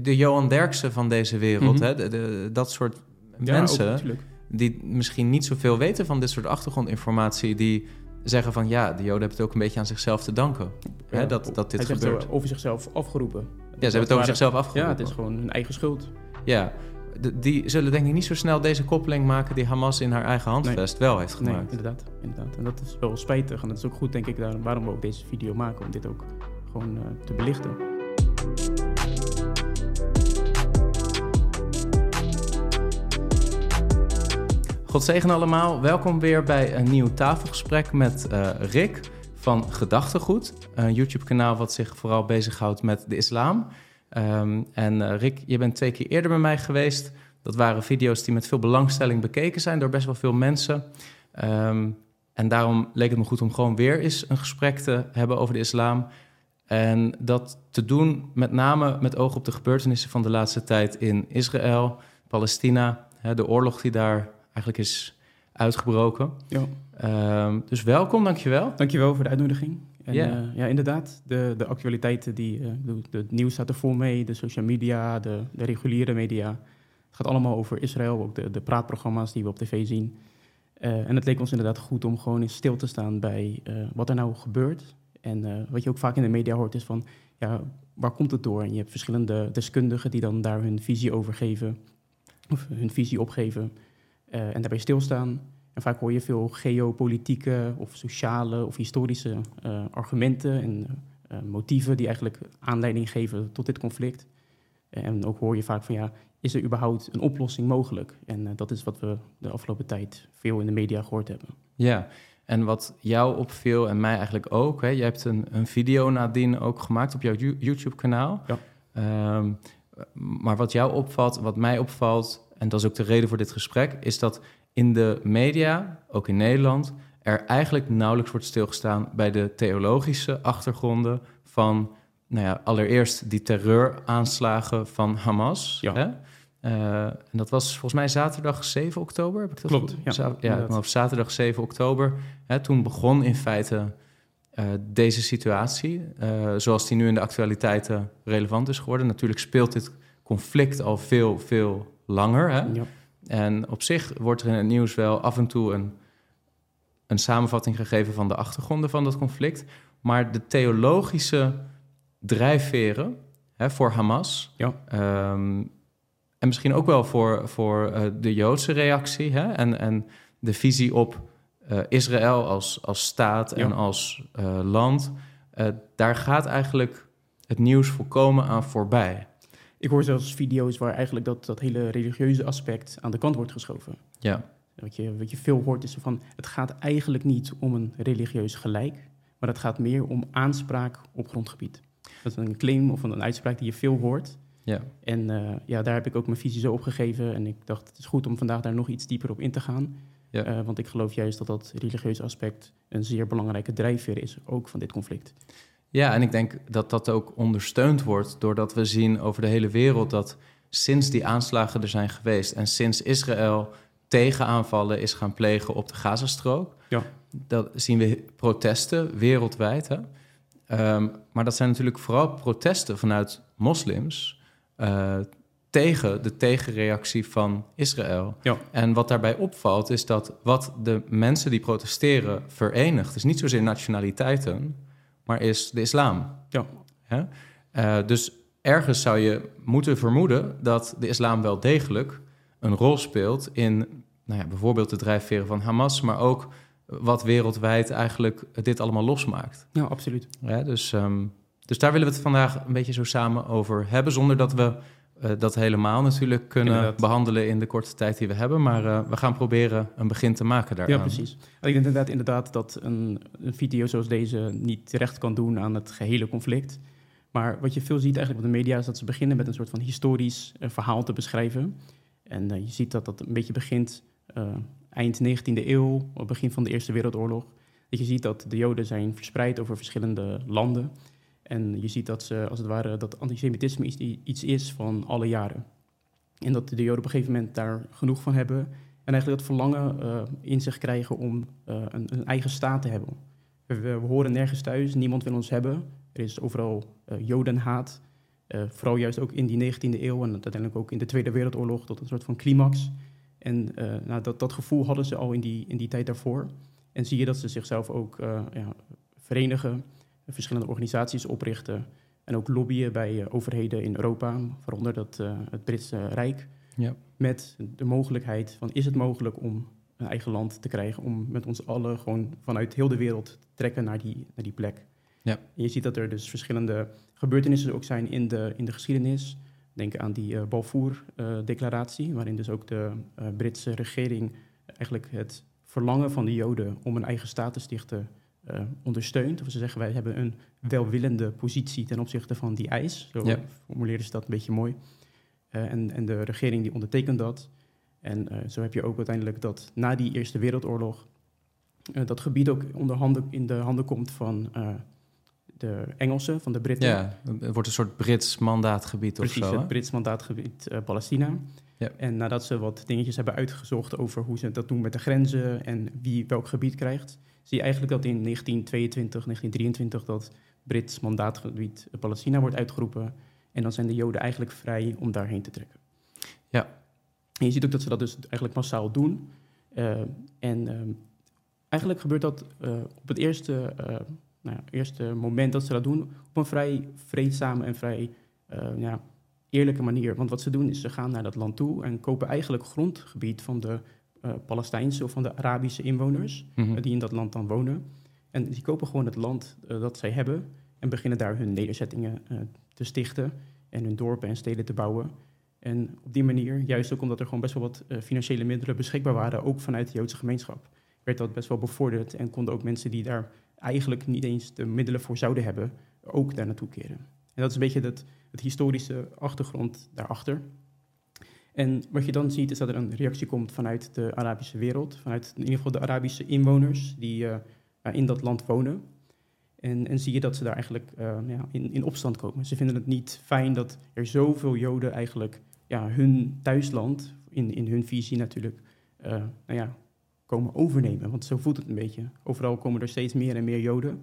de Johan Derksen van deze wereld, Mhm. hè? De, de- dat soort Ja, mensen ook die misschien niet zoveel weten van dit soort achtergrondinformatie, die zeggen van ja, de Joden hebben het ook een beetje aan zichzelf te danken. Hè, dat, dat dit gebeurt. over zichzelf afgeroepen. Ja, ze hebben het over zichzelf afgeroepen. Ja, het is gewoon hun eigen schuld. Ja, de- die zullen denk ik niet zo snel deze koppeling maken die Hamas in haar eigen handvest wel heeft Nee, gemaakt. inderdaad, inderdaad. En dat is wel spijtig. En dat is ook goed, denk ik, daarom, waarom we ook deze video maken. Om dit ook gewoon eh, te belichten. God zegen allemaal. Welkom weer bij een nieuw tafelgesprek met eh, Rick van Gedachtegoed. Een YouTube-kanaal wat zich vooral bezighoudt met de islam. Ehm, en eh, Rick, je bent twee keer eerder bij mij geweest. Dat waren video's die met veel belangstelling bekeken zijn door best wel veel mensen. Ehm, en daarom leek het me goed om gewoon weer eens een gesprek te hebben over de islam. En dat te doen met name met oog op de gebeurtenissen van de laatste tijd in Israël, Palestina, de oorlog die daar eigenlijk is uitgebroken. Ja. Ehm, dus welkom, dankjewel. Dankjewel voor de uitnodiging. En, Ja. ja. ja, inderdaad. De, de actualiteiten, die, eh, de, het nieuws staat er vol mee. De social media, de, de reguliere media. Het gaat allemaal over Israël. Ook de, de praatprogramma's die we op tv zien. Eh, en het leek ons inderdaad goed om gewoon eens stil te staan bij eh, wat er nou gebeurt. En eh, wat je ook vaak in de media hoort is van, ja, waar komt het door? En je hebt verschillende deskundigen die dan daar hun visie over geven. Of hun visie opgeven. Eh, en daarbij stilstaan. En vaak hoor je veel geopolitieke of sociale of historische eh, argumenten en eh, motieven die eigenlijk aanleiding geven tot dit conflict. En ook hoor je vaak van ja, is er überhaupt een oplossing mogelijk? En dat is wat we de afgelopen tijd veel in de media gehoord hebben. Ja, en wat jou opviel en mij eigenlijk ook, hè, je hebt een, een video nadien ook gemaakt op jouw Yo- YouTube-kanaal. Ja. Ehm, maar wat jou opvalt, wat mij opvalt, en dat is ook de reden voor dit gesprek, is dat in de media, ook in Nederland, er eigenlijk nauwelijks wordt stilgestaan bij de theologische achtergronden van, nou ja, allereerst die terreuraanslagen van Hamas. Ja. Hè? Eh, en dat was volgens mij zaterdag 7 oktober. Heb ik dat Klopt, ja, Za- op zaterdag 7 oktober. Hè, toen begon in feite eh, deze situatie, eh, zoals die nu in de actualiteiten relevant is geworden. Natuurlijk speelt dit conflict al veel, veel langer. Hè? Ja. En op zich wordt er in het nieuws wel af en toe een, een samenvatting gegeven van de achtergronden van dat conflict. Maar de theologische drijfveren hè, voor Hamas. Ja. ehm, en misschien ook wel voor, voor eh, de Joodse reactie hè, en, en de visie op eh, Israël als, als staat en Ja. als eh, land. daar gaat eigenlijk het nieuws volkomen aan voorbij. Ik hoor zelfs video's waar eigenlijk dat, dat hele religieuze aspect aan de kant wordt geschoven. Ja, Wat je, wat je veel hoort is van, het gaat eigenlijk niet om een religieus gelijk, maar het gaat meer om aanspraak op grondgebied. Dat is een claim of een uitspraak die je veel hoort. ja. En eh, ja, daar heb ik ook mijn visie zo op gegeven. En ik dacht, het is goed om vandaag daar nog iets dieper op in te gaan. Ja. Eh, want ik geloof juist dat dat religieuze aspect een zeer belangrijke drijfveer is, ook van dit conflict. Ja, en ik denk dat dat ook ondersteund wordt doordat we zien over de hele wereld dat sinds die aanslagen er zijn geweest en sinds Israël tegenaanvallen is gaan plegen op de Gazastrook, Ja. dat zien we protesten wereldwijd. Hè? Ehm, maar dat zijn natuurlijk vooral protesten vanuit moslims eh, tegen de tegenreactie van Israël. Ja. En wat daarbij opvalt is dat wat de mensen die protesteren verenigt, is niet zozeer nationaliteiten, maar is de islam. Ja. Eh, dus ergens zou je moeten vermoeden dat de islam wel degelijk een rol speelt in nou ja, bijvoorbeeld de drijfveren van Hamas, maar ook wat wereldwijd eigenlijk dit allemaal losmaakt. Ja, absoluut. Ja, dus, ehm, dus daar willen we het vandaag een beetje zo samen over hebben, zonder dat we dat helemaal natuurlijk kunnen Inderdaad. behandelen in de korte tijd die we hebben. Maar eh, we gaan proberen een begin te maken daaraan. Ja, precies. Ik denk inderdaad, inderdaad dat een, een video zoals deze niet terecht kan doen aan het gehele conflict. Maar wat je veel ziet eigenlijk op de media is dat ze beginnen met een soort van historisch eh, verhaal te beschrijven. En eh, je ziet dat dat een beetje begint eh, eind 19e eeuw, begin van de Eerste Wereldoorlog. Dat je ziet dat de Joden zijn verspreid over verschillende landen. En je ziet dat ze, als het ware, dat antisemitisme iets, iets is van alle jaren. En dat de Joden op een gegeven moment daar genoeg van hebben. En eigenlijk dat verlangen eh, in zich krijgen om eh, een, een eigen staat te hebben. We, horen nergens thuis, niemand wil ons hebben. Er is overal eh, jodenhaat. Uh, vooral juist ook in die 19e eeuw en uiteindelijk ook in de Tweede Wereldoorlog tot een soort van climax. En uh, nou, dat, dat gevoel hadden ze al in die, in die tijd daarvoor. En zie je dat ze zichzelf ook uh, ja, verenigen, verschillende organisaties oprichten en ook lobbyen bij overheden in Europa, waaronder dat, het Britse Rijk, ja. met de mogelijkheid van is het mogelijk om een eigen land te krijgen, om met ons allen gewoon vanuit heel de wereld te trekken naar die, naar die plek. Ja. En je ziet dat er dus verschillende gebeurtenissen ook zijn in de, in de geschiedenis. Denk aan die uh, Balfour-declaratie, waarin dus ook de uh, Britse regering eigenlijk het verlangen van de Joden om een eigen staat te stichten uh, ondersteunt. Of ze zeggen wij hebben een welwillende positie ten opzichte van die eis. Zo ja. formuleerden ze dat een beetje mooi. en, en de regering die ondertekent dat. En zo heb je ook uiteindelijk dat na die Eerste Wereldoorlog dat gebied ook onder handen, in de handen komt van de Engelsen, van de Britten. Ja, het wordt een soort Brits mandaatgebied Precies, of zo. het Brits mandaatgebied Palestina. Ja. En nadat ze wat dingetjes hebben uitgezocht over hoe ze dat doen met de grenzen en wie welk gebied krijgt, zie je eigenlijk dat in 1922, 1923 dat Brits mandaatgebied Palestina wordt uitgeroepen. En dan zijn de Joden eigenlijk vrij om daarheen te trekken. Ja. En je ziet ook dat ze dat dus eigenlijk massaal doen. Uh, en uh, eigenlijk gebeurt dat uh, op het eerste nou, eerste moment dat ze dat doen op een vrij vreedzame en vrij ja, eerlijke manier. Want wat ze doen is ze gaan naar dat land toe en kopen eigenlijk grondgebied van de Palestijnse of van de Arabische inwoners mm die in dat land dan wonen. En die kopen gewoon het land dat zij hebben en beginnen daar hun nederzettingen te stichten en hun dorpen en steden te bouwen. En op die manier, juist ook omdat er gewoon best wel wat financiële middelen beschikbaar waren, ook vanuit de Joodse gemeenschap, werd dat best wel bevorderd en konden ook mensen die daar eigenlijk niet eens de middelen voor zouden hebben, ook daar naartoe keren. En dat is een beetje het, het historische achtergrond daarachter. En wat je dan ziet is dat er een reactie komt vanuit de Arabische wereld, vanuit in ieder geval de Arabische inwoners die uh, in dat land wonen. En, en, zie je dat ze daar eigenlijk uh, ja, in, in, opstand komen. Ze vinden het niet fijn dat er zoveel Joden eigenlijk ja, hun thuisland, in, in hun visie natuurlijk, nou ja, komen overnemen. Want zo voelt het een beetje. Overal komen er steeds meer en meer Joden.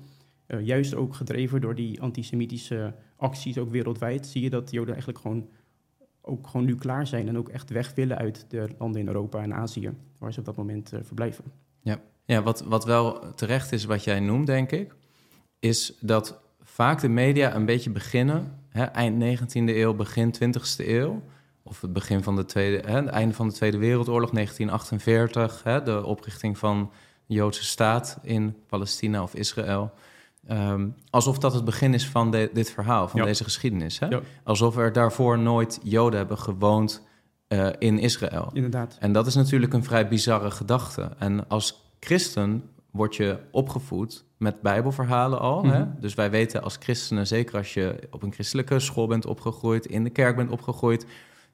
Juist ook gedreven door die antisemitische acties, ook wereldwijd, zie je dat Joden eigenlijk gewoon, ook gewoon nu klaar zijn en ook echt weg willen uit de landen in Europa en Azië, waar ze op dat moment uh, verblijven. Ja, ja wat, wat wel terecht is, wat jij noemt, denk ik, is dat vaak de media een beetje beginnen, hè, eind 19e eeuw, begin 20e eeuw, of het begin van de tweede, hè, het einde van de Tweede Wereldoorlog, 1948, hè, de oprichting van de Joodse staat in Palestina of Israël. Ehm, alsof dat het begin is van dit verhaal, van deze geschiedenis. Hè? Alsof er daarvoor nooit Joden hebben gewoond uh, in Israël. Inderdaad. En dat is natuurlijk een vrij bizarre gedachte. En als christen word je opgevoed met bijbelverhalen al. hè? Mhm. Dus wij weten als christenen, zeker als je op een christelijke school bent opgegroeid, in de kerk bent opgegroeid,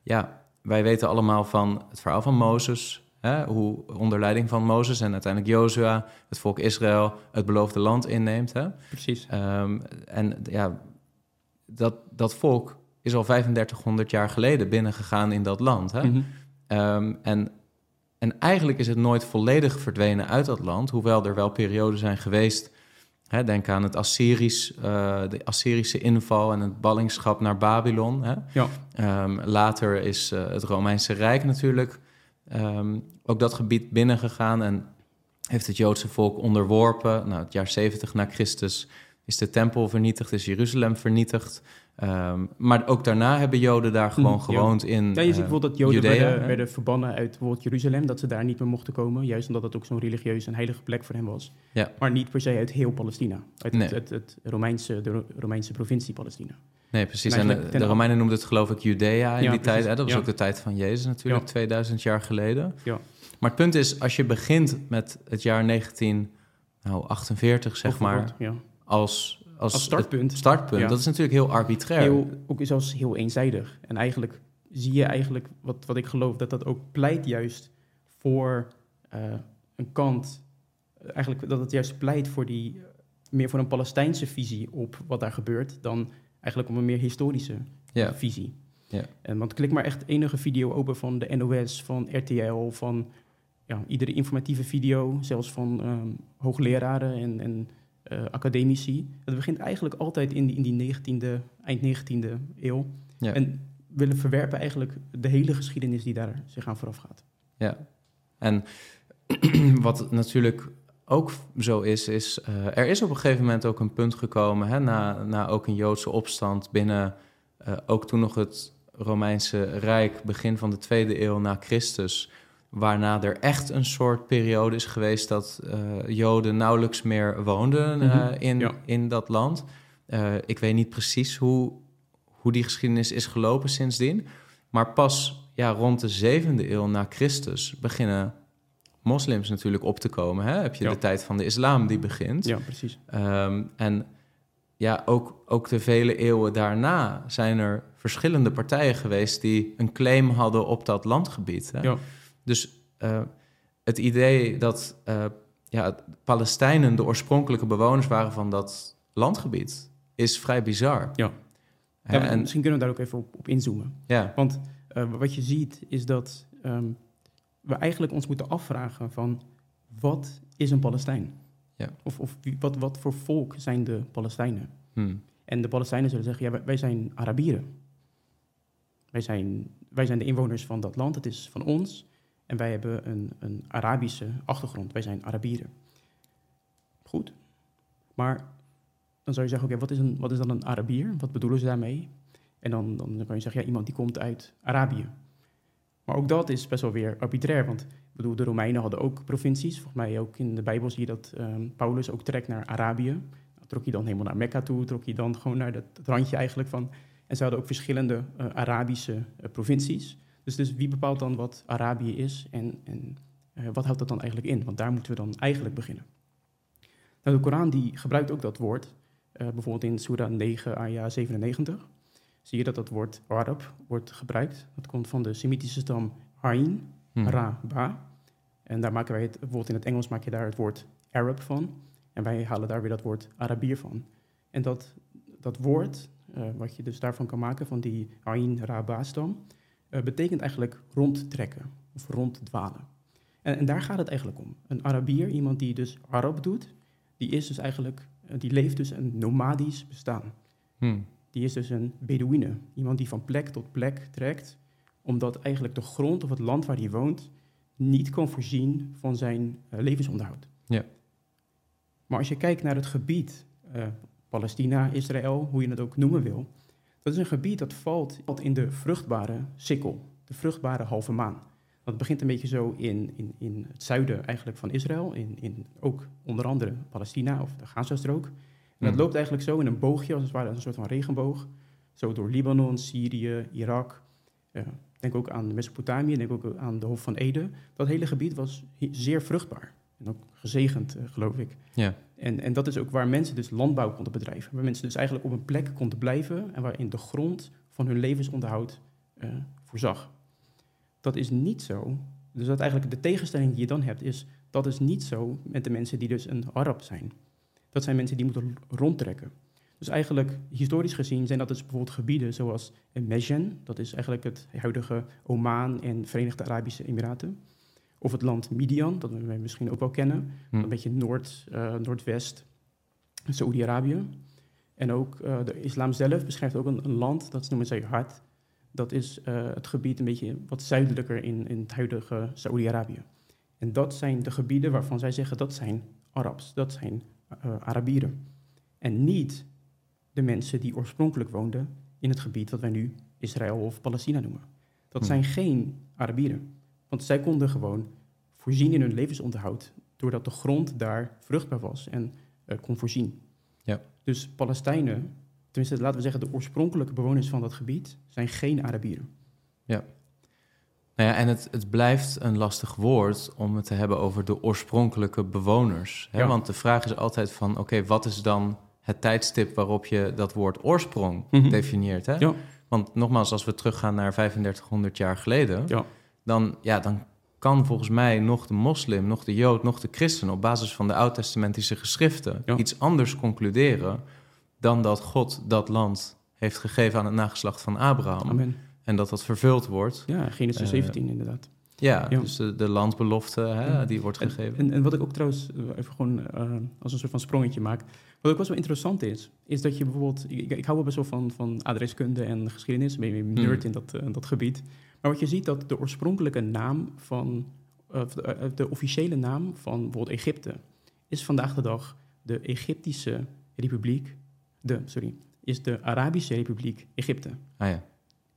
ja, wij weten allemaal van het verhaal van Mozes. Hè, hoe onder leiding van Mozes en uiteindelijk Jozua het volk Israël het beloofde land inneemt. Hè? Precies. Um, en ja, dat, dat volk is al 3500 jaar geleden binnengegaan in dat land. Hè? Mm um, en, en eigenlijk is het nooit volledig verdwenen uit dat land, hoewel er wel perioden zijn geweest Hè, denk aan het Assyrisch, uh, de Assyrische inval en het ballingschap naar Babylon. Hè. Ja. Um, later is uh, het Romeinse Rijk natuurlijk um, ook dat gebied binnengegaan en heeft het Joodse volk onderworpen. Nou, het jaar 70 na Christus is de tempel vernietigd, is Jeruzalem vernietigd. Um, maar ook daarna hebben Joden daar gewoon hm, gewoond in Ja, je ziet bijvoorbeeld dat Joden werden, werden, verbannen uit bijvoorbeeld Jeruzalem, dat ze daar niet meer mochten komen, juist omdat het ook zo'n religieus en heilige plek voor hen was. Ja. Maar niet per se uit heel Palestina, uit nee. het, het, Romeinse, de Romeinse provincie Palestina. Nee, precies. En, de, de, Romeinen noemden het geloof ik Judea in ja, die tijd. Hè? Dat was ook de tijd van Jezus natuurlijk, 2000 jaar geleden. Ja. Maar het punt is, als je begint met het jaar 1948, nou, zeg maar, als als, startpunt. startpunt. Dat is natuurlijk heel arbitrair. Heel, ook zelfs heel eenzijdig. En eigenlijk zie je eigenlijk, wat, wat ik geloof, dat dat ook pleit juist voor uh, een kant. Eigenlijk dat het juist pleit voor die, meer voor een Palestijnse visie op wat daar gebeurt, dan eigenlijk om een meer historische visie. Ja. En, want klik maar echt enige video open van de NOS, van RTL, van ja, iedere informatieve video, zelfs van um, hoogleraren en, en eh, academici. Het begint eigenlijk altijd in die, in die 19e, eind 19e eeuw. Ja. En willen verwerpen eigenlijk de hele geschiedenis die daar zich aan vooraf gaat. Ja, en wat natuurlijk ook zo is, is uh, er is op een gegeven moment ook een punt gekomen, hè, na, na ook een Joodse opstand binnen, uh, ook toen nog het Romeinse Rijk, begin van de tweede eeuw na Christus, waarna er echt een soort periode is geweest dat uh, Joden nauwelijks meer woonden mm -hmm. in, ja. in dat land. ik weet niet precies hoe, hoe die geschiedenis is gelopen sindsdien, maar pas ja, rond de zevende eeuw na Christus beginnen moslims natuurlijk op te komen. Hè? Heb je ja. de tijd van de islam die begint. Ja, precies. Um, en ja, ook, ook de vele eeuwen daarna zijn er verschillende partijen geweest die een claim hadden op dat landgebied. Hè? Ja. Dus uh, het idee dat uh, ja, Palestijnen de oorspronkelijke bewoners waren van dat landgebied is vrij bizar. Ja. ja en, misschien kunnen we daar ook even op, op inzoomen. Ja. Want uh, wat je ziet is dat um, we eigenlijk ons moeten afvragen van wat is een Palestijn? Ja. Of, of wat, wat voor volk zijn de Palestijnen? Hmm. En de Palestijnen zullen zeggen, ja, wij, wij zijn Arabieren. Wij zijn, wij zijn de inwoners van dat land, het is van ons. En wij hebben een, een Arabische achtergrond, wij zijn Arabieren. Goed. Maar dan zou je zeggen, oké, wat, is een, wat is dan een Arabier? Wat bedoelen ze daarmee? En dan, dan kan je zeggen, ja, iemand die komt uit Arabië. Maar ook dat is best wel weer arbitrair, want ik bedoel, de Romeinen hadden ook provincies. Volgens mij ook in de Bijbel zie je dat um, Paulus ook trekt naar Arabië. Nou, trok hij dan helemaal naar Mekka toe, trok hij dan gewoon naar dat, randje eigenlijk van... En ze hadden ook verschillende uh, Arabische uh, provincies. Dus, dus wie bepaalt dan wat Arabië is en, en uh, wat houdt dat dan eigenlijk in? Want daar moeten we dan eigenlijk beginnen. Nou, de Koran die gebruikt ook dat woord, bijvoorbeeld in Surah 9, ayah 97 zie je dat dat woord Arab wordt gebruikt. Dat komt van de Semitische stam Ain, hmm. Ra, Ba. En daar maken wij het, bijvoorbeeld in het Engels maak je daar het woord Arab van. En wij halen daar weer dat woord Arabier van. En dat, dat woord, uh, wat je dus daarvan kan maken, van die Ain, Ra, Ba stam, uh, betekent eigenlijk rondtrekken of ronddwalen. En, en daar gaat het eigenlijk om. Een Arabier, iemand die dus Arab doet, die is dus eigenlijk, uh, die leeft dus een nomadisch bestaan. Hmm die is dus een Bedouine. Iemand die van plek tot plek trekt, omdat eigenlijk de grond of het land waar hij woont niet kan voorzien van zijn uh, levensonderhoud. Ja. Maar als je kijkt naar het gebied, uh, Palestina, Israël, hoe je het ook noemen wil, dat is een gebied dat valt in de vruchtbare sikkel, de vruchtbare halve maan. Dat begint een beetje zo in, in, in het zuiden eigenlijk van Israël, in, in ook onder andere Palestina of de Gazastrook. En dat loopt eigenlijk zo in een boogje, als het ware een soort van regenboog. Zo door Libanon, Syrië, Irak. Uh, denk ook aan Mesopotamië, denk ook aan de Hof van Ede. Dat hele gebied was zeer vruchtbaar. En ook gezegend, uh, geloof ik. Ja. En, en dat is ook waar mensen dus landbouw konden bedrijven. Waar mensen dus eigenlijk op een plek konden blijven... en waarin de grond van hun levensonderhoud uh, voorzag. Dat is niet zo. Dus dat eigenlijk de tegenstelling die je dan hebt... is dat is niet zo met de mensen die dus een Arab zijn dat zijn mensen die moeten rondtrekken. Dus eigenlijk, historisch gezien, zijn dat dus bijvoorbeeld gebieden zoals Mejen, dat is eigenlijk het huidige Oman en Verenigde Arabische Emiraten. Of het land Midian, dat we misschien ook wel kennen, hm. een beetje noord, uh, noordwest, Saoedi-Arabië. En ook uh, de islam zelf beschrijft ook een, een land, dat noemen zij Hart. Dat is uh, het gebied een beetje wat zuidelijker in, in het huidige Saoedi-Arabië. En dat zijn de gebieden waarvan zij zeggen dat zijn Arabs, dat zijn uh, Arabieren. En niet de mensen die oorspronkelijk woonden in het gebied wat wij nu Israël of Palestina noemen. Dat zijn geen Arabieren. Want zij konden gewoon voorzien in hun levensonderhoud doordat de grond daar vruchtbaar was en uh, kon voorzien. Ja. Dus Palestijnen, tenminste laten we zeggen de oorspronkelijke bewoners van dat gebied, zijn geen Arabieren. Ja. Nou ja, en het, het blijft een lastig woord om het te hebben over de oorspronkelijke bewoners. Hè? Ja. Want de vraag is altijd van, oké, wat is dan het tijdstip waarop je dat woord oorsprong Mhm. definieert? Hè? Ja. Want nogmaals, als we teruggaan naar 3500 jaar geleden, Ja. dan, ja, dan kan volgens mij nog de moslim, nog de jood, nog de christen op basis van de oud-testamentische geschriften Ja. iets anders concluderen dan dat God dat land heeft gegeven aan het nageslacht van Abraham. Amen. En dat dat vervuld wordt. Ja, Genesis Eh, 17 inderdaad. Ja, Ja. dus de, de landbelofte hè, Ja. die wordt En, gegeven. en, en wat ik ook trouwens eh, even gewoon eh, als een soort van sprongetje maak. Wat ook wel interessant is, is dat je bijvoorbeeld... Ik, ik hou wel best wel van, van adreskunde en geschiedenis. Ik ben een nerd in dat, eh, dat gebied. Maar wat je ziet, dat de oorspronkelijke naam van... eh, de, eh, de officiële naam van bijvoorbeeld Egypte... is vandaag de dag de Egyptische Republiek... De, sorry, is de Arabische Republiek Egypte. ah ja.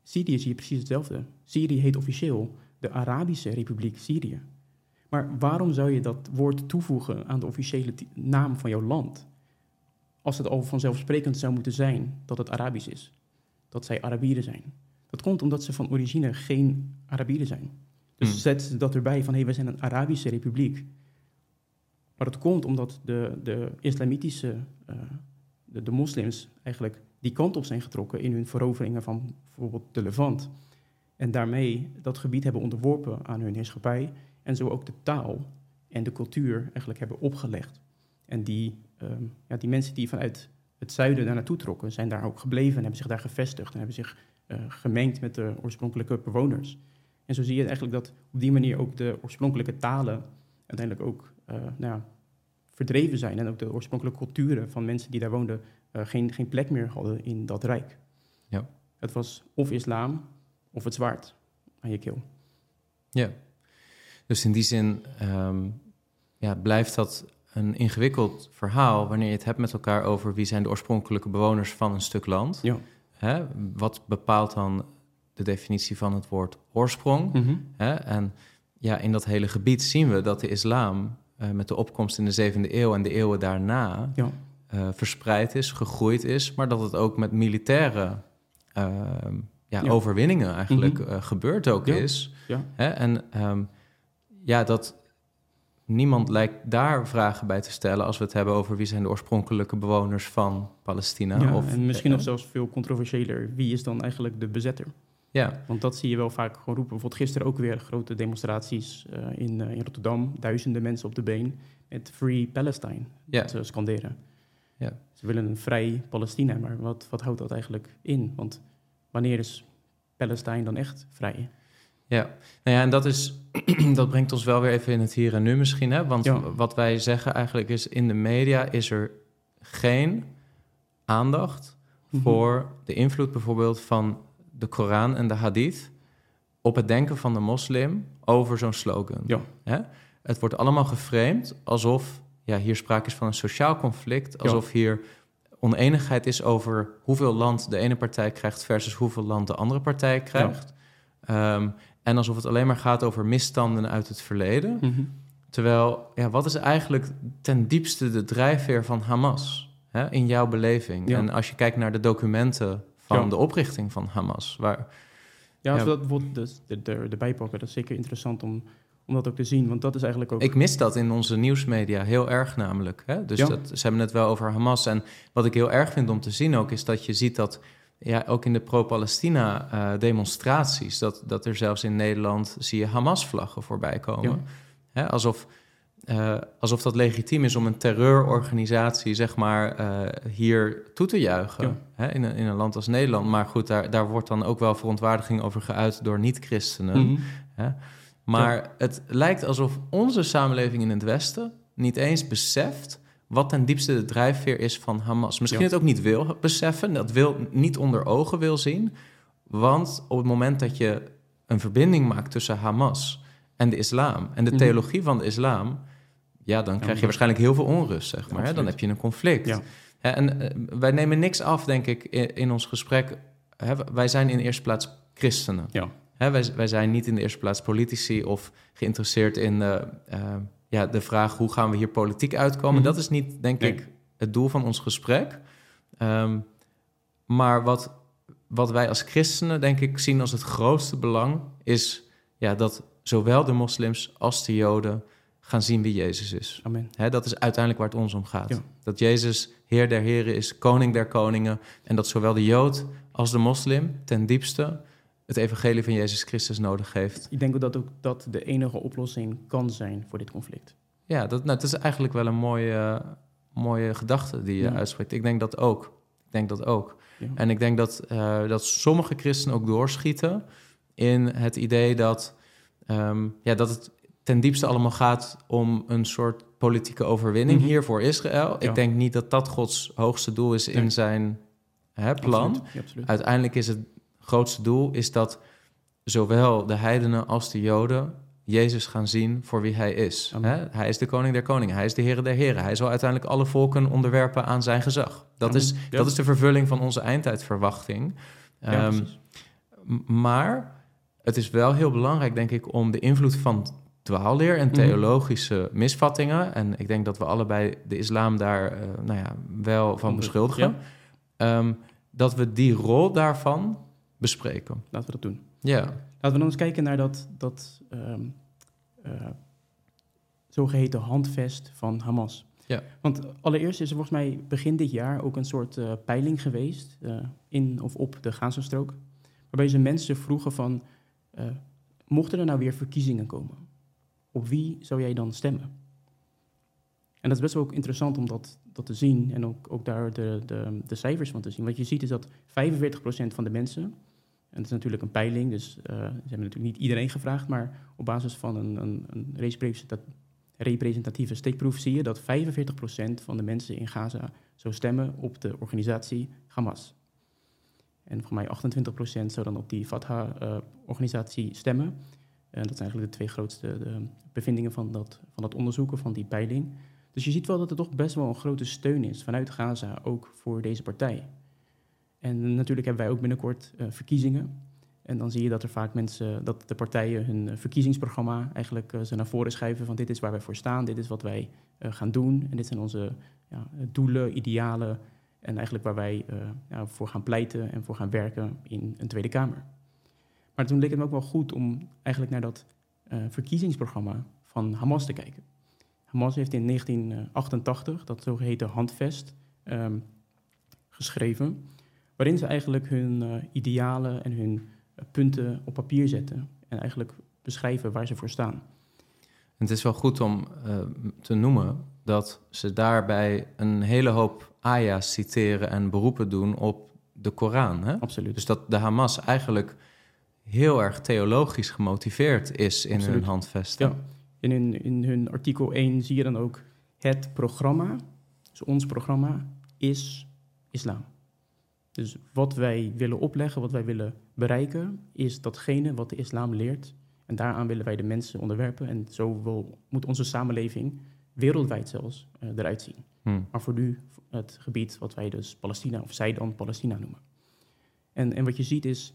Syrië zie je precies hetzelfde. Syrië heet officieel de Arabische Republiek Syrië. Maar waarom zou je dat woord toevoegen aan de officiële naam van jouw land? Als het al vanzelfsprekend zou moeten zijn dat het Arabisch is. Dat zij Arabieren zijn. Dat komt omdat ze van origine geen Arabieren zijn. Dus Hmm. zetten ze dat erbij van hé, hey, wij zijn een Arabische republiek. Maar dat komt omdat de, de islamitische, eh, de, de moslims eigenlijk die kant op zijn getrokken in hun veroveringen van bijvoorbeeld de Levant. En daarmee dat gebied hebben onderworpen aan hun heerschappij. En zo ook de taal en de cultuur eigenlijk hebben opgelegd. En die, ehm, ja, die mensen die vanuit het zuiden daar naartoe trokken, zijn daar ook gebleven en hebben zich daar gevestigd en hebben zich eh, gemengd met de oorspronkelijke bewoners. En zo zie je eigenlijk dat op die manier ook de oorspronkelijke talen uiteindelijk ook eh, nou ja, verdreven zijn. En ook de oorspronkelijke culturen van mensen die daar woonden eh, geen, geen plek meer hadden in dat rijk. Ja. Het was of islam of het zwaard aan je keel. Ja. Dus in die zin ehm, ja, blijft dat een ingewikkeld verhaal wanneer je het hebt met elkaar over wie zijn de oorspronkelijke bewoners van een stuk land. Ja. Hè? Wat bepaalt dan de definitie van het woord oorsprong? Hè? En ja, in dat hele gebied zien we dat de islam eh, met de opkomst in de zevende eeuw en de eeuwen daarna Ja. eh, verspreid is, gegroeid is, maar dat het ook met militaire ehm, ja, Ja. overwinningen eigenlijk Mhm. eh, gebeurd ook is. Hè? En ehm, ja, dat niemand lijkt daar vragen bij te stellen als we het hebben over wie zijn de oorspronkelijke bewoners van Palestina. Ja, of, en misschien eh, nog zelfs veel controversiëler. Wie is dan eigenlijk de bezetter? Ja, Want dat zie je wel vaak gewoon roepen. Bijvoorbeeld gisteren ook weer grote demonstraties eh, in, eh, in Rotterdam. Duizenden mensen op de been met Free Palestine ja, te scanderen. Ja. Ze willen een vrij Palestina, maar wat, wat houdt dat eigenlijk in? Want wanneer is Palestine dan echt vrij? ja. Nou ja, en dat, is, dat brengt ons wel weer even in het hier en nu misschien. Hè? Want Ja. wat wij zeggen eigenlijk is, in de media is er geen aandacht Mhm. voor de invloed bijvoorbeeld van de Koran en de Hadith op het denken van de moslim over zo'n slogan. Ja. Hè? Het wordt allemaal geframed alsof ja, hier sprake is van een sociaal conflict, alsof hier oneenigheid is over hoeveel land de ene partij krijgt versus hoeveel land de andere partij krijgt. Ehm, en alsof het alleen maar gaat over misstanden uit het verleden. Mhm. Terwijl, ja, wat is eigenlijk ten diepste de drijfveer van Hamas hè, in jouw beleving? Ja. En als je kijkt naar de documenten van Ja. de oprichting van Hamas, waar, Ja, als Ja. we dat bijvoorbeeld dus er- er- erbij pakken, dat is zeker interessant om, om dat ook te zien. Want dat is eigenlijk ook... ik mis dat in onze nieuwsmedia heel erg namelijk. Hè? Dus dat, ze hebben het wel over Hamas. En wat ik heel erg vind om te zien ook, is dat je ziet dat ja, ook in de pro-Palestina-demonstraties, dat, dat er zelfs in Nederland zie je Hamas-vlaggen voorbij komen. Ja. Alsof, eh, alsof dat legitiem is om een terreurorganisatie zeg maar, eh, hier toe te juichen. Ja. Hè, in, een, in een land als Nederland. Maar goed, daar, daar wordt dan ook wel verontwaardiging over geuit door niet-christenen. Mhm. Maar het lijkt alsof onze samenleving in het Westen niet eens beseft wat ten diepste de drijfveer is van Hamas. Misschien Ja. het ook niet wil beseffen, dat wil niet onder ogen wil zien. Want op het moment dat je een verbinding maakt tussen Hamas en de islam en de Mhm. theologie van de islam, ja, dan krijg je waarschijnlijk heel veel onrust, zeg maar. Hè? Dan heb je een conflict. Ja. En eh, wij nemen niks af, denk ik, in, in ons gesprek. Hè, wij zijn in de eerste plaats christenen. Ja. Hè, wij, wij zijn niet in de eerste plaats politici of geïnteresseerd in eh, eh, ja, de vraag hoe gaan we hier politiek uitkomen. Mhm. Dat is niet, denk Nee. ik, het doel van ons gesprek. Ehm, maar wat, wat wij als christenen, denk ik, zien als het grootste belang, is ja, dat zowel de moslims als de joden gaan zien wie Jezus is. Amen. Dat is uiteindelijk waar het ons om gaat. Ja. Dat Jezus Heer der Heren is, Koning der Koningen. En dat zowel de Jood als de moslim ten diepste het evangelie van Jezus Christus nodig heeft. Ik denk ook dat ook dat de enige oplossing kan zijn voor dit conflict. Ja, dat, nou, dat is eigenlijk wel een mooie, mooie gedachte die je Ja. uitspreekt. Ik denk dat ook. Ik denk dat ook. Ja. En ik denk dat, eh, dat sommige christenen ook doorschieten in het idee dat ehm, ja, dat het ten diepste allemaal gaat om een soort politieke overwinning Mhm. hier voor Israël. Ja. Ik denk niet dat dat Gods hoogste doel is in zijn hè, plan. Absoluut, ja, absoluut. Uiteindelijk is het grootste doel is dat zowel de heidenen als de joden Jezus gaan zien voor wie hij is. Hè? Hij is de koning der koningen, hij is de Heer der heren. Hij zal uiteindelijk alle volken onderwerpen aan zijn gezag. Dat, Amen. is, Ja. dat is de vervulling van onze eindtijdverwachting. Ja, Ehm, precies. M- Maar het is wel heel belangrijk, denk ik, om de invloed van dwaalleer en Mhm. theologische misvattingen, en ik denk dat we allebei de islam daar eh, nou ja, wel van beschuldigen, ehm, dat we die rol daarvan bespreken. Laten we dat doen. Ja, Laten we dan eens kijken naar dat, dat ehm, eh, zogeheten handvest van Hamas. Ja. Want allereerst is er volgens mij begin dit jaar ook een soort eh, peiling geweest in of op de Gazastrook. Waarbij ze mensen vroegen van, mochten er nou weer verkiezingen komen, op wie zou jij dan stemmen? En dat is best wel ook interessant om dat, te zien en ook, ook daar de, de, de cijfers van te zien. Wat je ziet is dat 45% van de mensen, en dat is natuurlijk een peiling, dus eh, ze hebben natuurlijk niet iedereen gevraagd, maar op basis van een, een, een representa- representatieve steekproef zie je dat 45% van de mensen in Gaza zou stemmen op de organisatie Hamas. En voor mij 28% zou dan op die Fatah-organisatie stemmen. En dat zijn eigenlijk de twee grootste de bevindingen van dat, van dat onderzoek of van die peiling. Dus je ziet wel dat er toch best wel een grote steun is vanuit Gaza, ook voor deze partij. En natuurlijk hebben wij ook binnenkort eh, verkiezingen. En dan zie je dat er vaak mensen, dat de partijen hun eh, verkiezingsprogramma eigenlijk eh, ze naar voren schuiven van dit is waar wij voor staan, dit is wat wij eh, gaan doen en dit zijn onze ja, doelen, idealen en eigenlijk waar wij eh, ja, voor gaan pleiten en voor gaan werken in een Tweede Kamer. Maar toen leek het me ook wel goed om eigenlijk naar dat eh, verkiezingsprogramma van Hamas te kijken. Hamas heeft in 1988 dat zogeheten handvest ehm, geschreven, waarin ze eigenlijk hun eh, idealen en hun eh, punten op papier zetten en eigenlijk beschrijven waar ze voor staan. Het is wel goed om te noemen dat ze daarbij een hele hoop aya's citeren en beroepen doen op de Koran. Hè? Absoluut. Dus dat de Hamas eigenlijk heel erg theologisch gemotiveerd is in Absoluut. hun handvesten. Ja. In hun, in hun artikel 1 zie je dan ook het programma, dus ons programma, is islam. Dus wat wij willen opleggen, wat wij willen bereiken, is datgene wat de islam leert. En daaraan willen wij de mensen onderwerpen. En zo wil, moet onze samenleving, wereldwijd zelfs, eh, eruit zien. Hm. Maar voor nu het gebied wat wij dus Palestina, of zij dan Palestina noemen. En, en wat je ziet is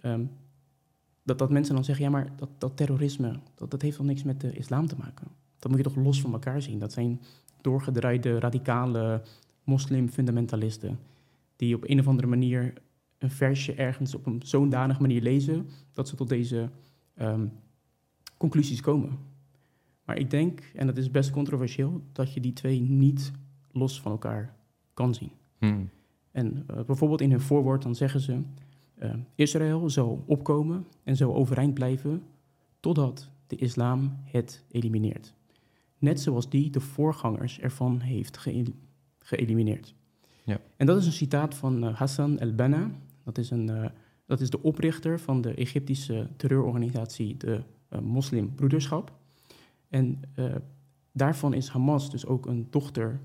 ehm, dat, dat mensen dan zeggen, ja maar dat, dat terrorisme, dat, dat heeft toch niks met de islam te maken? Dat moet je toch los van elkaar zien? Dat zijn doorgedraaide, radicale moslim-fundamentalisten die op een of andere manier een versje ergens op een zo'n danig manier lezen dat ze tot deze ehm, conclusies komen. Maar ik denk, en dat is best controversieel, dat je die twee niet los van elkaar kan zien. Hm. En eh, bijvoorbeeld in hun voorwoord dan zeggen ze... eh, Israël zal opkomen en zal overeind blijven... totdat de islam het elimineert. Net zoals die de voorgangers ervan heeft geël- geëlimineerd. Ja. En dat is een citaat van eh, Hassan el-Banna. Dat, is een, eh, dat is de oprichter van de Egyptische terreurorganisatie... de Moslimbroederschap. En daarvan is Hamas dus ook een dochter...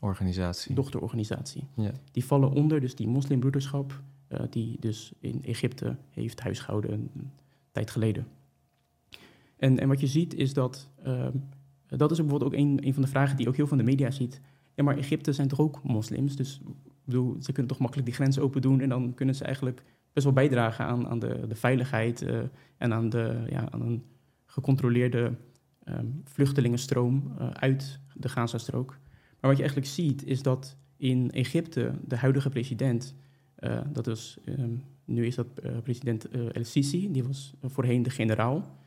Organisatie. dochterorganisatie. Ja. Die vallen onder dus die moslimbroederschap, eh, die dus in Egypte heeft huisgehouden een, tijd geleden. En, en wat je ziet is dat, ehm, dat is ook bijvoorbeeld ook een, een van de vragen die ook heel veel van de media ziet. Ja, maar Egypte zijn toch ook moslims? Dus bedoel, ze kunnen toch makkelijk die grens open doen en dan kunnen ze eigenlijk best wel bijdragen aan, aan de, de veiligheid eh, en aan, de, ja, aan een gecontroleerde ehm, vluchtelingenstroom eh, uit de Gazastrook. Maar wat je eigenlijk ziet is dat in Egypte de huidige president, eh, dat is, ehm, nu is dat eh, president eh, El-Sisi, die was voorheen de generaal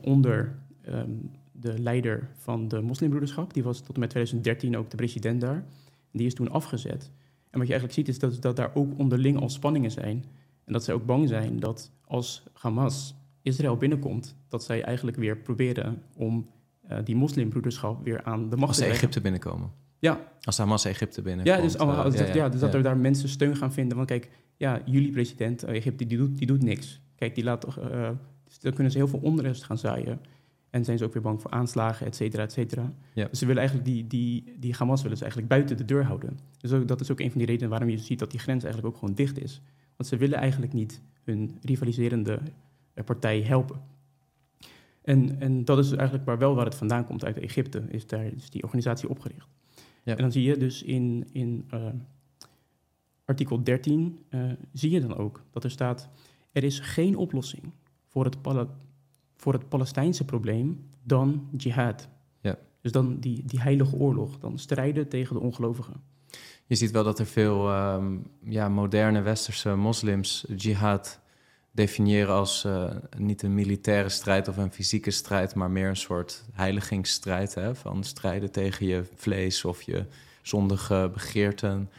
onder ehm, de leider van de moslimbroederschap. Die was tot en met 2013 ook de president daar. Die is toen afgezet. En wat je eigenlijk ziet is dat, dat daar ook onderling al spanningen zijn. En dat zij ook bang zijn dat als Hamas Israël binnenkomt, dat zij eigenlijk weer proberen om die moslimbroederschap weer aan de macht Als ze. Egypte binnenkomen. Ja, Als de Hamas Egypte binnenkomt. ja, dus, allemaal- eh, dat, ja, dus dat er daar mensen steun gaan vinden. Want kijk, ja, jullie president, eh, Egypte, die doet, die doet niks. Kijk, die laat toch, eh, Dus dan kunnen ze heel veel onrust gaan zaaien. En zijn ze ook weer bang voor aanslagen, et cetera, et cetera. Ja. Dus ze willen eigenlijk die, die, die Hamas willen ze eigenlijk buiten de deur houden. Dus ook, dat is ook een van die redenen waarom je ziet dat die grens eigenlijk ook gewoon dicht is. Want ze willen eigenlijk niet hun rivaliserende eh, partij helpen. En, en dat is eigenlijk waar wel waar het vandaan komt uit Egypte, is daar is die organisatie opgericht. Ja. En dan zie je dus in, in eh, artikel 13, eh, zie je dan ook dat er staat, er is geen oplossing voor het, Pala- voor het Palestijnse probleem dan jihad. Ja. Dus dan die, die heilige oorlog, dan strijden tegen de ongelovigen. Je ziet wel dat er veel ehm, ja, moderne westerse moslims jihad definiëren als eh, niet een militaire strijd of een fysieke strijd, maar meer een soort heiligingsstrijd. Hè, van strijden tegen je vlees of je zondige begeerten.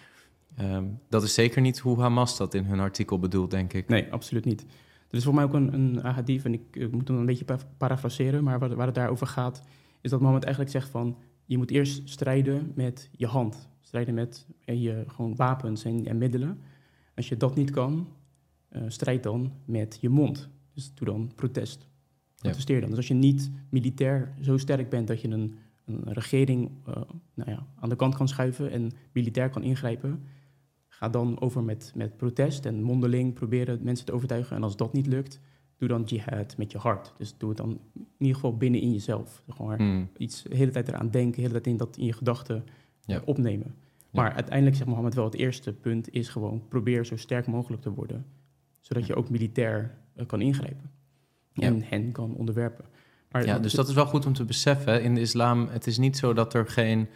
Ehm, dat is zeker niet hoe Hamas dat in hun artikel bedoelt, denk ik. Nee, absoluut niet. Er is voor mij ook een, een en ik eh, moet hem een beetje pa- parafraseren, maar waar, waar het daarover gaat, is dat Mohammed eigenlijk zegt van, je moet eerst strijden met je hand. Strijden met eh, je gewoon wapens en, en middelen. Als je dat niet kan, eh, strijd dan met je mond. Dus doe dan protest. Protesteer dan. Dus als je niet militair zo sterk bent dat je een, een regering eh, nou ja, aan de kant kan schuiven en militair kan ingrijpen, ga dan over met, met protest en mondeling proberen mensen te overtuigen. En als dat niet lukt, doe dan jihad met je hart. Dus doe het dan in ieder geval binnen in jezelf. Gewoon maar Hmm, iets de hele tijd eraan denken, de hele tijd in dat in je gedachten Ja. eh, opnemen. Maar uiteindelijk zegt Mohammed wel, het eerste punt is gewoon probeer zo sterk mogelijk te worden. Zodat je ook militair eh, kan ingrijpen. Ja. En hen kan onderwerpen. Maar Ja, dus dat is wel goed om te beseffen. In de islam, het is niet zo dat er geen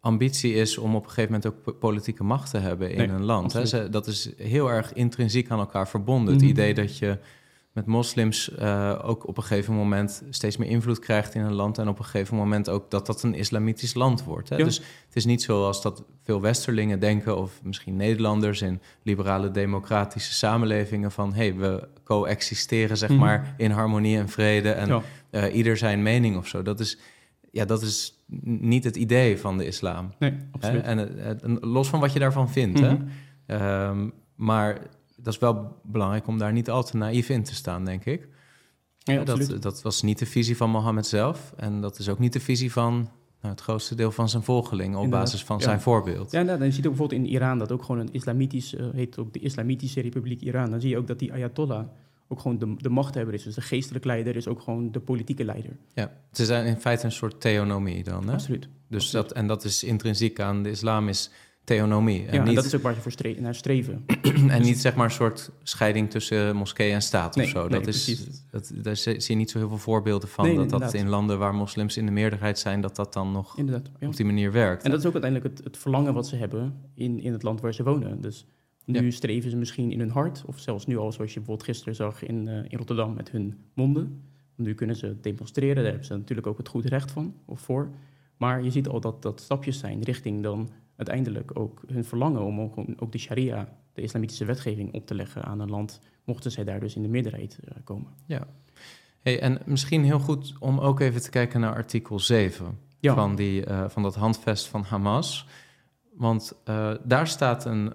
ambitie is om op een gegeven moment ook po- politieke macht te hebben in Nee, een land. Hè. Dat is heel erg intrinsiek aan elkaar verbonden. Mhm. Het idee dat je met moslims eh, ook op een gegeven moment steeds meer invloed krijgt in een land en op een gegeven moment ook dat dat een islamitisch land wordt. Hè. Ja. Dus het is niet zoals dat veel westerlingen denken of misschien Nederlanders in liberale democratische samenlevingen van hé, hey, we coexisteren zeg Mhm. maar in harmonie en vrede en Ja. eh, ieder zijn mening of zo. Dat is, ja, dat is niet het idee van de islam. Nee, Hè? absoluut. En, het- en los van wat je daarvan vindt. hè? Mhm. Ehm, maar dat is wel belangrijk om daar niet al te naïef in te staan, denk ik. Ja, dat, dat was niet de visie van Mohammed zelf. En dat is ook niet de visie van nou, het grootste deel van zijn volgelingen... op Inderdaad, basis van ja. zijn voorbeeld. Ja, nou, dan je ziet ook bijvoorbeeld in Iran dat ook gewoon een islamitisch, eh, heet ook de Islamitische Republiek Iran. Dan zie je ook dat die Ayatollah ook gewoon de, de machthebber is. Dus de geestelijke leider is ook gewoon de politieke leider. Ja, ze zijn in feite een soort theonomie dan. Hè? Absoluut. Dus absoluut. dat, en dat is intrinsiek aan de islam, is theonomie. En ja, niet dat is ook waar ze voor stre- naar streven. En niet zeg maar een soort scheiding tussen moskee en staat Nee, of zo. nee, dat is, precies. dat, daar zie je niet zo heel veel voorbeelden van. Nee, dat dat in landen waar moslims in de meerderheid zijn, dat dat dan nog Inderdaad. Ja. op die manier werkt. En dat is ook uiteindelijk het, het verlangen wat ze hebben in, in het land waar ze wonen. Dus nu Ja. streven ze misschien in hun hart, of zelfs nu al, zoals je bijvoorbeeld gisteren zag in, eh, in Rotterdam, met hun monden. Nu kunnen ze demonstreren, daar hebben ze natuurlijk ook het goed recht van, of voor. Maar je ziet al dat dat stapjes zijn richting dan uiteindelijk ook hun verlangen om ook, ook de sharia, de islamitische wetgeving, op te leggen aan een land, mochten zij daar dus in de meerderheid eh, komen. Hey, en misschien heel goed om ook even te kijken naar artikel 7 Ja. van, die, eh, van dat handvest van Hamas. Want eh, daar staat een,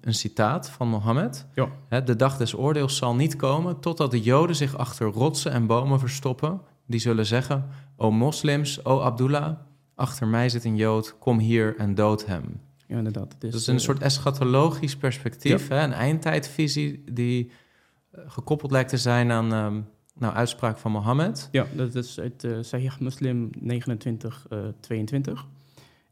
een citaat van Mohammed. Ja. Hè, de dag des oordeels zal niet komen totdat de Joden zich achter rotsen en bomen verstoppen. Die zullen zeggen, o moslims, o Abdullah, achter mij zit een Jood, kom hier en dood hem. Ja, inderdaad. Dus, Dat is een eh, soort eschatologisch perspectief, hè, een eindtijdvisie die eh, gekoppeld lijkt te zijn aan ehm, nou, uitspraak van Mohammed. Ja, dat is uit eh Sahih Muslim 29, eh 22.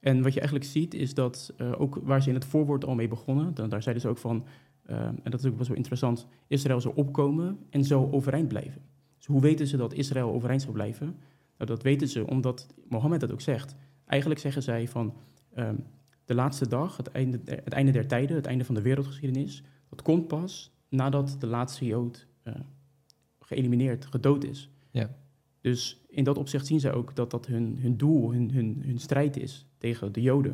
En wat je eigenlijk ziet is dat, ook waar ze in het voorwoord al mee begonnen, dan, daar zeiden ze ook van, en dat is ook wel zo interessant, Israël zal opkomen en zo overeind blijven. Dus hoe weten ze dat Israël overeind zal blijven? Nou, dat weten ze omdat Mohammed dat ook zegt. Eigenlijk zeggen zij van, ehm, de laatste dag, het einde, der- het einde der tijden, het einde van de wereldgeschiedenis, dat komt pas nadat de laatste Jood eh, geëlimineerd, gedood is. Ja. Dus in dat opzicht zien zij ook dat dat hun, hun doel, hun, hun, hun strijd is tegen de Joden.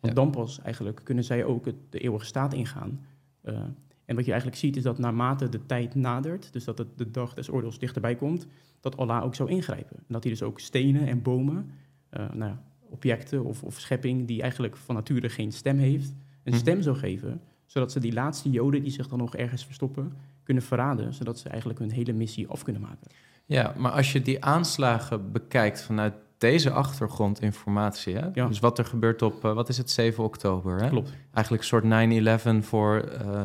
Want Ja. dan pas eigenlijk kunnen zij ook het, de eeuwige staat ingaan. Eh, en wat je eigenlijk ziet is dat naarmate de tijd nadert, dus dat het de dag des oordeels dichterbij komt, dat Allah ook zou ingrijpen. En dat hij dus ook stenen en bomen, eh, nou ja, objecten of, of schepping die eigenlijk van nature geen stem heeft, een Mhm. stem zou geven, zodat ze die laatste Joden die zich dan nog ergens verstoppen, kunnen verraden, zodat ze eigenlijk hun hele missie af kunnen maken. Ja, maar als je die aanslagen bekijkt vanuit deze achtergrondinformatie, hè? Ja. dus wat er gebeurt op, eh, wat is het, 7 oktober? Hè? Klopt. Eigenlijk een soort 9-11 voor eh,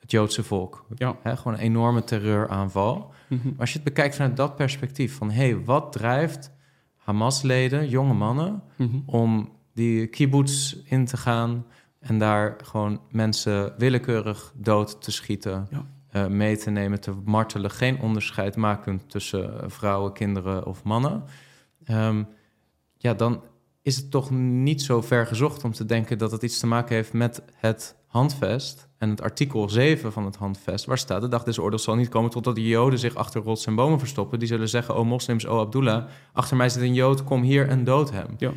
het Joodse volk. Ja. Gewoon een enorme terreuraanval. Mhm. Maar als je het bekijkt vanuit dat perspectief, van hé, hey, wat drijft Hamas-leden, jonge mannen, Mhm. om die kibbutz in te gaan en daar gewoon mensen willekeurig dood te schieten, Ja. eh, mee te nemen, te martelen, geen onderscheid maken tussen eh, vrouwen, kinderen of mannen. Ehm, ja, dan is het toch niet zo ver gezocht om te denken dat het iets te maken heeft met het handvest en het artikel 7 van het handvest, waar staat: de dag des oordeels zal niet komen totdat de Joden zich achter rots en bomen verstoppen. Die zullen zeggen: O moslims, o Abdullah, achter mij zit een Jood, kom hier en dood hem. Ja.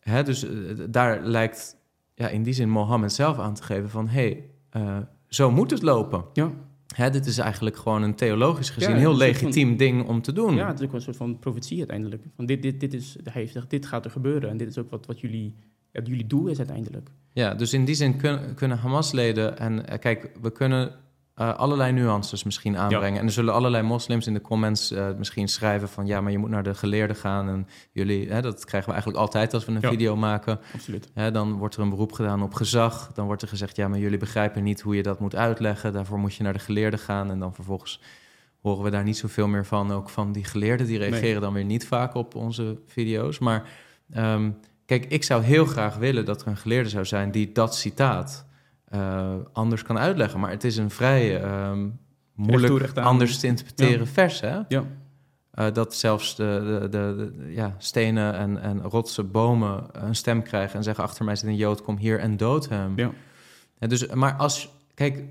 Hè, dus eh, daar lijkt ja, in die zin Mohammed zelf aan te geven van... hé, hey, eh, zo moet het lopen. Ja. Hè, dit is eigenlijk gewoon een theologisch gezien Ja, heel van- legitiem ding om te doen. Ja, het is ook een soort van profetie uiteindelijk. Van dit, dit, dit is, hij heeft gezegd, dit gaat er gebeuren. En dit is ook wat, wat jullie, ja, jullie doel is uiteindelijk. Ja, dus in die zin kun- kunnen Hamas-leden... en eh, kijk, we kunnen eh, allerlei nuances misschien aanbrengen. En er zullen allerlei moslims in de comments eh, misschien schrijven van... ja, maar je moet naar de geleerden gaan. En jullie, hè, dat krijgen we eigenlijk altijd als we een Ja. video maken. Absoluut. Hè, dan wordt er een beroep gedaan op gezag. Dan wordt er gezegd, ja, maar jullie begrijpen niet hoe je dat moet uitleggen. Daarvoor moet je naar de geleerden gaan. En dan vervolgens horen we daar niet zoveel meer van. Ook van die geleerden, die reageren Nee. dan weer niet vaak op onze video's. Maar ehm, kijk, ik zou heel graag willen dat er een geleerde zou zijn... die dat citaat eh, anders kan uitleggen. Maar het is een vrij ehm, moeilijk recht anders te interpreteren vers, hè? Ja. Eh, dat zelfs de, de, de, de- ja, stenen en, en rotsen bomen een stem krijgen en zeggen: Achter mij zit een Jood, kom hier en dood hem. Ja. Dus, maar als, kijk,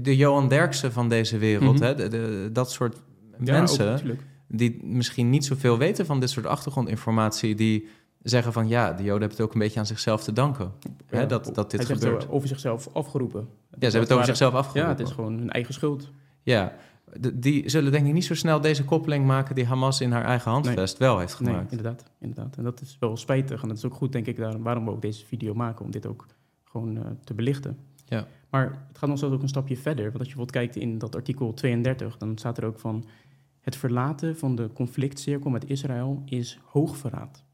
de Johan Derksen van deze wereld, Mhm. hè, de, de- dat soort Ja, mensen ook, die misschien niet zoveel weten van dit soort achtergrondinformatie, die zeggen van ja, de Joden hebben het ook een beetje aan zichzelf te danken. Hè, Ja, dat, dat dit hij gebeurt. zo over zichzelf afgeroepen. Ja, ze hebben het over zichzelf Ja, afgeroepen. het is gewoon hun eigen schuld. Ja, de- die zullen denk ik niet zo snel deze koppeling maken die Hamas in haar eigen handvest wel heeft Nee, gemaakt. inderdaad, inderdaad. En dat is wel spijtig. En dat is ook goed, denk ik, daarom, waarom we ook deze video maken. Om dit ook gewoon eh, te belichten. Ja. Maar het gaat nog zelfs ook een stapje verder. Want als je bijvoorbeeld kijkt in dat artikel 32... dan staat er ook van... het verlaten van de conflictcirkel met Israël is hoogverraad.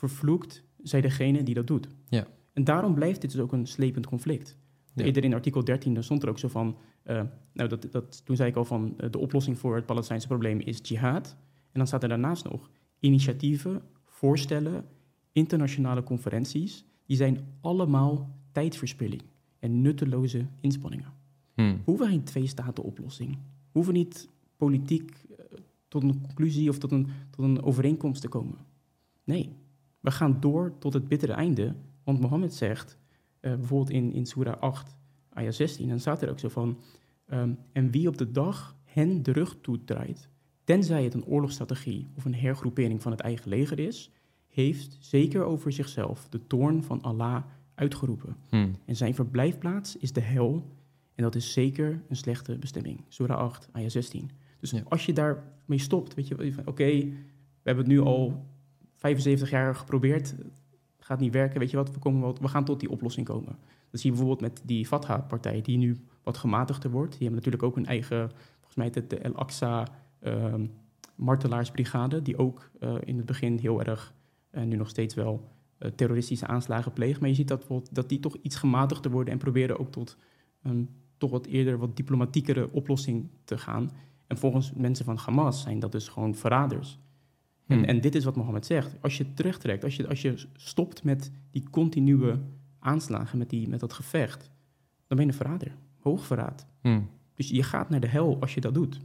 Vervloekt zij degene die dat doet. Ja. En daarom blijft dit dus ook een slepend conflict. Ja. Eerder in artikel 13 daar stond er ook zo van... eh, nou, dat, dat, toen zei ik al van... eh, de oplossing voor het Palestijnse probleem is jihad. En dan staat er daarnaast nog... initiatieven, voorstellen, internationale conferenties... die zijn allemaal tijdverspilling en nutteloze inspanningen. Hm. We hoeven geen twee-staten-oplossing. We hoeven niet politiek eh, tot een conclusie of tot een, tot een overeenkomst te komen. Nee, we gaan door tot het bittere einde. Want Mohammed zegt, eh, bijvoorbeeld in, in Surah 8, ayah 16, dan staat er ook zo van... ehm, en wie op de dag hen de rug toedraait, tenzij het een oorlogsstrategie of een hergroepering van het eigen leger is, heeft zeker over zichzelf de toorn van Allah uitgeroepen. Hm. En zijn verblijfplaats is de hel. En dat is zeker een slechte bestemming. Surah 8, ayah 16. Dus Ja. als je daarmee stopt, weet je, van, oké, we hebben het nu al 75 jaar geprobeerd. Gaat niet werken, weet je wat, we, komen we gaan tot die oplossing komen. Dat zie je bijvoorbeeld met die Fatah-partij, die nu wat gematigder wordt. Die hebben natuurlijk ook een eigen, volgens mij het de El Aqsa ehm, martelaarsbrigade, die ook eh, in het begin heel erg, en nu nog steeds wel, eh, terroristische aanslagen pleegt. Maar je ziet dat, dat die toch iets gematigder worden en proberen ook tot een toch wat eerder wat diplomatiekere oplossing te gaan. En volgens mensen van Hamas zijn dat dus gewoon verraders. En, en dit is wat Mohammed zegt. Als je terugtrekt, als je, als je stopt met die continue aanslagen, met, die, met dat gevecht, dan ben je een verrader. Hoogverraad. Hm. Dus je gaat naar de hel als je dat doet.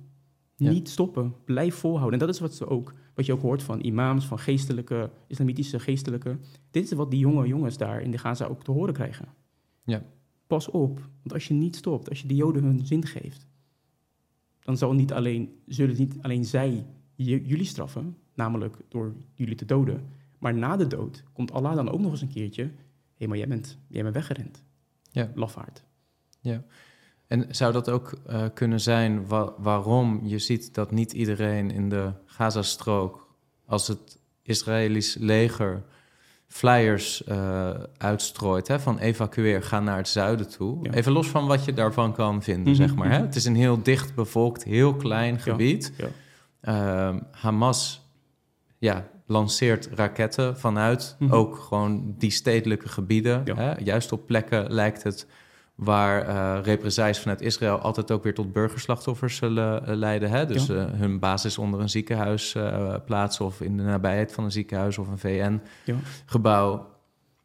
Ja. Niet stoppen, blijf volhouden. En dat is wat, ze ook, wat je ook hoort van imams, van geestelijke, islamitische geestelijke. Dit is wat die jonge jongens daar in de Gaza ook te horen krijgen. Ja. Pas op, want als je niet stopt, als je de Joden hun zin geeft, dan zal niet alleen, zullen niet alleen zij jullie straffen, namelijk door jullie te doden, maar na de dood komt Allah dan ook nog eens een keertje, hé, hey, maar jij bent, jij bent weggerend. Ja. Lafaard. En zou dat ook eh, kunnen zijn wa- waarom je ziet dat niet iedereen in de Gazastrook, als het Israëlisch leger flyers uh, uitstrooit hè, van evacueer, ga naar het zuiden toe. Ja. Even los van wat je daarvan kan vinden, Mhm, zeg maar. Hè? mhm. Het is een heel dicht bevolkt, heel klein gebied. Ja. Ehm, Hamas ja, lanceert raketten vanuit Mhm. ook gewoon die stedelijke gebieden. Ja. Hè? Juist op plekken lijkt het waar eh represailles vanuit Israël altijd ook weer tot burgerslachtoffers zullen eh, leiden. Hè? Dus Ja. eh, hun basis onder een ziekenhuis plaatsen of in de nabijheid van een ziekenhuis of een VN-gebouw.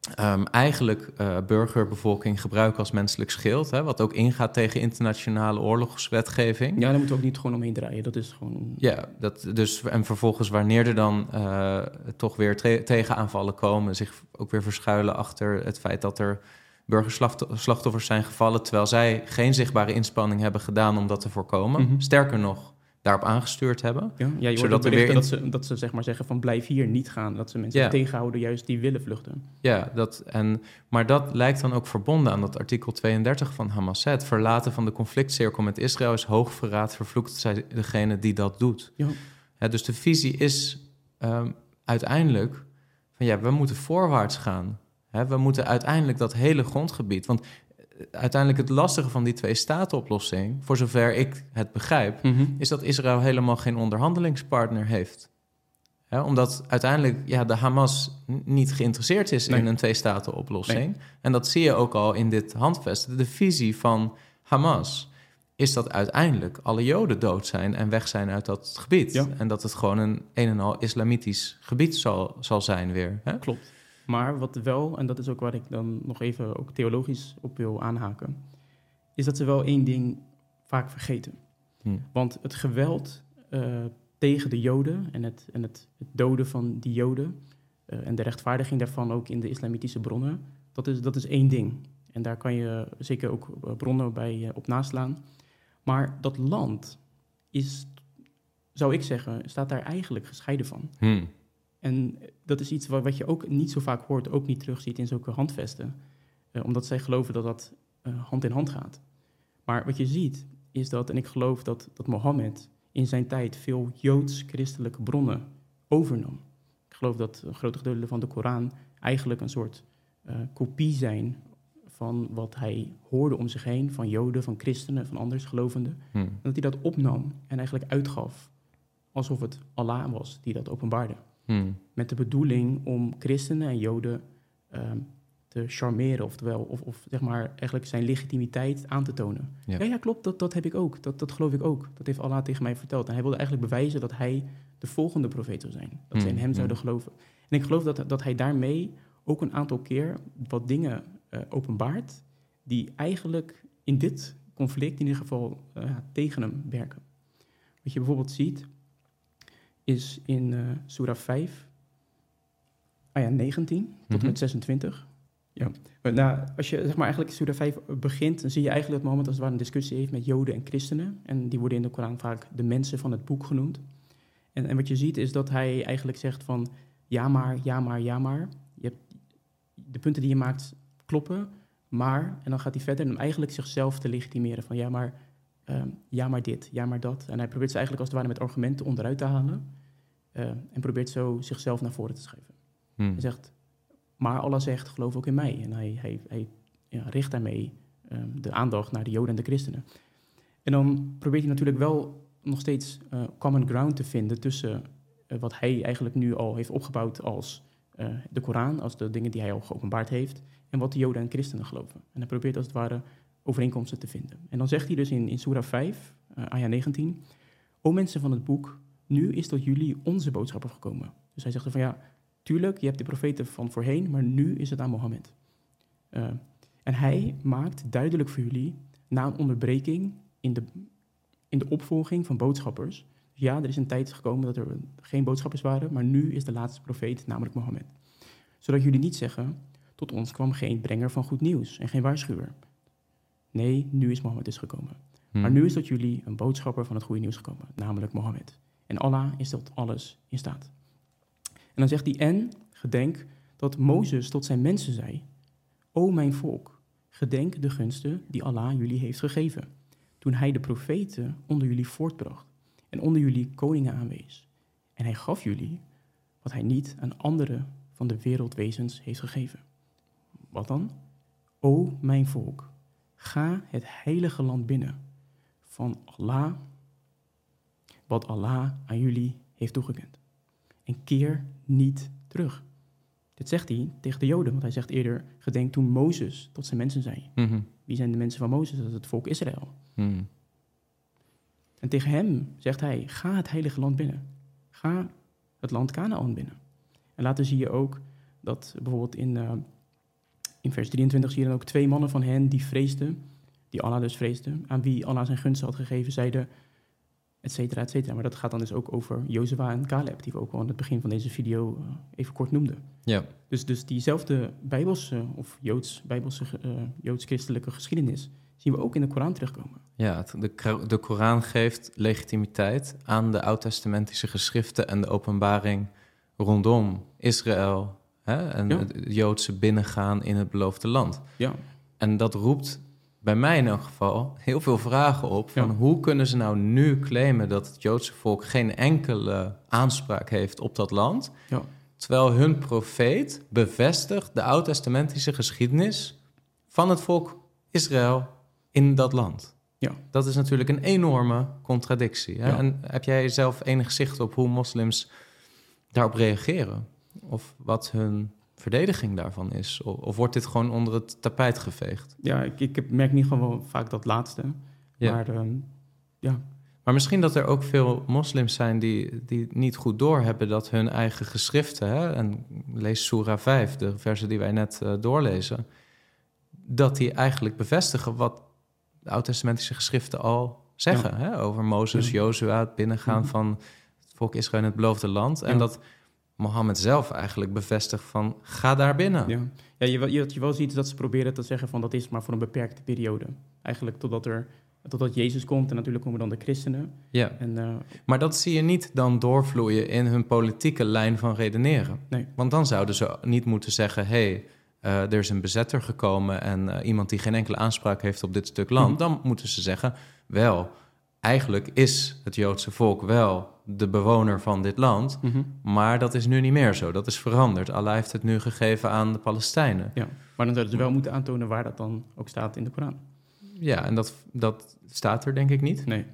Ja. eigenlijk eh, burgerbevolking gebruiken als menselijk schild, hè? wat ook ingaat tegen internationale oorlogswetgeving. ja, daar moeten we ook niet gewoon omheen draaien. Dat is gewoon... Ja, dat, dus, en vervolgens wanneer er dan eh, toch weer tegenaanvallen komen... zich ook weer verschuilen achter het feit dat er burgerslachtoffers zijn gevallen... terwijl zij geen zichtbare inspanning hebben gedaan om dat te voorkomen. Mhm. Sterker nog, daarop aangestuurd hebben. Ja, ja je hoort Zodat er weer dat ze, dat ze zeg maar zeggen van blijf hier niet gaan. Dat ze mensen tegenhouden juist die willen vluchten. Ja, dat, en, maar dat lijkt dan ook verbonden aan dat artikel 32 van Hamas. hè. Het verlaten van de conflictcirkel met Israël is hoogverraad, vervloekt zij degene die dat doet. Ja. Dus de visie is ehm, uiteindelijk van ja, we moeten voorwaarts gaan. Hè, we moeten uiteindelijk dat hele grondgebied. Want uiteindelijk het lastige van die twee statenoplossing, voor zover ik het begrijp, is dat Israël helemaal geen onderhandelingspartner heeft. Omdat uiteindelijk ja, de Hamas niet geïnteresseerd is in een twee-staten-oplossing. En dat zie je ook al in dit handvest. De visie van Hamas is dat uiteindelijk alle Joden dood zijn en weg zijn uit dat gebied. Ja. En dat het gewoon een een en al islamitisch gebied zal, zal zijn weer. Hè? Klopt. Maar wat wel, en dat is ook waar ik dan nog even ook theologisch op wil aanhaken, is dat ze wel één ding vaak vergeten. Hm. Want het geweld eh, tegen de Joden en het, en het, het doden van die Joden eh, en de rechtvaardiging daarvan ook in de islamitische bronnen, dat is, dat is één ding. En daar kan je zeker ook eh, bronnen bij op naslaan. Maar dat land is, zou ik zeggen, staat daar eigenlijk gescheiden van. Hm. En dat is iets wa- wat je ook niet zo vaak hoort, ook niet terugziet in zulke handvesten. Eh, omdat zij geloven dat dat eh, hand in hand gaat. Maar wat je ziet is dat, en ik geloof dat, dat Mohammed in zijn tijd veel joods-christelijke bronnen overnam. Ik geloof dat een grote gedeelte van de Koran eigenlijk een soort eh, kopie zijn van wat hij hoorde om zich heen, van joden, van christenen, van anders gelovenden. Hm. En dat hij dat opnam en eigenlijk uitgaf alsof het Allah was die dat openbaarde Hm. met de bedoeling om christenen en joden ehm, te charmeren, oftewel, of, of zeg maar eigenlijk zijn legitimiteit aan te tonen. Ja. Ja, ja, klopt, dat, dat heb ik ook, dat, dat geloof ik ook. Dat heeft Allah tegen mij verteld. En hij wilde eigenlijk bewijzen dat hij de volgende profeet zou zijn. Dat ze in Mm, hem zouden mm. geloven. En ik geloof dat, dat hij daarmee ook een aantal keer wat dingen eh, openbaart die eigenlijk in dit conflict in ieder geval eh, tegen hem werken. Wat je bijvoorbeeld ziet, is in eh Surah 5, ah ja, 19 tot en Mhm. met 26. Ja. Nou, als je zeg maar, eigenlijk Surah 5 begint, dan zie je eigenlijk dat moment als het ware een discussie heeft met Joden en christenen. En die worden in de Koran vaak de mensen van het boek genoemd. En, en wat je ziet is dat hij eigenlijk zegt van ja maar, ja maar, ja maar. Je hebt, de punten die je maakt kloppen, maar, en dan gaat hij verder om eigenlijk zichzelf te legitimeren van ja maar, ehm, ja maar dit, ja maar dat. En hij probeert ze eigenlijk als het ware met argumenten onderuit te halen eh, en probeert zo zichzelf naar voren te schuiven. Hm. Hij zegt, maar Allah zegt, geloof ook in mij. En hij, hij, hij ja, richt daarmee ehm, de aandacht naar de Joden en de christenen. En dan probeert hij natuurlijk wel nog steeds eh, common ground te vinden tussen eh, wat hij eigenlijk nu al heeft opgebouwd als de Koran, als de dingen die hij al geopenbaard heeft, en wat de Joden en christenen geloven. En hij probeert als het ware overeenkomsten te vinden. En dan zegt hij dus in, in Surah 5, eh ayah 19, O mensen van het boek, nu is tot jullie onze boodschapper gekomen. Dus hij zegt van ja, tuurlijk, je hebt de profeten van voorheen, maar nu is het aan Mohammed. Eh, en hij maakt duidelijk voor jullie, na een onderbreking in de, in de opvolging van boodschappers, ja, er is een tijd gekomen dat er geen boodschappers waren, maar nu is de laatste profeet, namelijk Mohammed. Zodat jullie niet zeggen, tot ons kwam geen brenger van goed nieuws en geen waarschuwer. Nee, nu is Mohammed dus gekomen. Maar nu is tot jullie een boodschapper van het goede nieuws gekomen, namelijk Mohammed. En Allah is tot alles in staat. En dan zegt hij, en gedenk dat Mozes tot zijn mensen zei, O mijn volk, gedenk de gunsten die Allah jullie heeft gegeven, toen hij de profeten onder jullie voortbracht en onder jullie koningen aanwees. En hij gaf jullie wat hij niet aan anderen van de wereldwezens heeft gegeven. Wat dan? O mijn volk, ga het heilige land binnen van Allah, wat Allah aan jullie heeft toegekend. En keer niet terug. Dit zegt hij tegen de Joden, want hij zegt eerder: gedenk toen Mozes tot zijn mensen zei. Mhm. Wie zijn de mensen van Mozes? Dat is het volk Israël. Mhm. En tegen hem zegt hij: ga het heilige land binnen. Ga het land Canaan binnen. En later zie je ook dat bijvoorbeeld in, eh, in vers 23 zie je dan ook twee mannen van hen die vreesden, die Allah dus vreesden, aan wie Allah zijn gunst had gegeven, zeiden, et cetera, et cetera. Maar dat gaat dan dus ook over Jozua en Caleb, die we ook al aan het begin van deze video eh, even kort noemden. Ja. Dus, dus diezelfde bijbelse of Joods, bijbelse, eh, Joods-christelijke geschiedenis zien we ook in de Koran terugkomen. Ja, de, de Koran geeft legitimiteit aan de oud-testamentische geschriften en de openbaring rondom Israël hè, en Ja. het Joodse binnengaan in het beloofde land. Ja, En dat roept bij mij in elk geval heel veel vragen op van Ja. hoe kunnen ze nou nu claimen dat het Joodse volk geen enkele aanspraak heeft op dat land, ja, terwijl hun profeet bevestigt de oud-testamentische geschiedenis van het volk Israël in dat land. ja. Dat is natuurlijk een enorme contradictie. Hè? Ja. En heb jij zelf enig zicht op hoe moslims daarop reageren? Of wat hun verdediging daarvan is? Of, of wordt dit gewoon onder het tapijt geveegd? ja ik, ik merk niet gewoon vaak dat laatste. Ja. Maar ehm, ja, Maar misschien dat er ook veel moslims zijn die, die niet goed doorhebben dat hun eigen geschriften, hè, en lees Surah 5, de versen die wij net eh, doorlezen, dat die eigenlijk bevestigen wat de oud-testamentische geschriften al zeggen hè, over Mozes, Ja. Jozua, het binnengaan Mhm. van het volk Israël in het beloofde land. En dat Mohammed zelf eigenlijk bevestigt van ga daar binnen. Ja, ja je, je, wat je wel ziet is dat ze proberen te zeggen van dat is maar voor een beperkte periode. Eigenlijk totdat, er, totdat Jezus komt en natuurlijk komen dan de christenen. Ja. En, eh, Maar dat zie je niet dan doorvloeien in hun politieke lijn van redeneren. Nee. Want dan zouden ze niet moeten zeggen: hé, hey, eh, er is een bezetter gekomen en eh, iemand die geen enkele aanspraak heeft op dit stuk land. Mhm. Dan moeten ze zeggen: wel, eigenlijk is het Joodse volk wel de bewoner van dit land, mhm. maar dat is nu niet meer zo. Dat is veranderd. Allah heeft het nu gegeven aan de Palestijnen. ja. Maar dan zouden ze wel moeten aantonen waar dat dan ook staat in de Koran. Ja, en dat, dat staat er denk ik niet. Nee.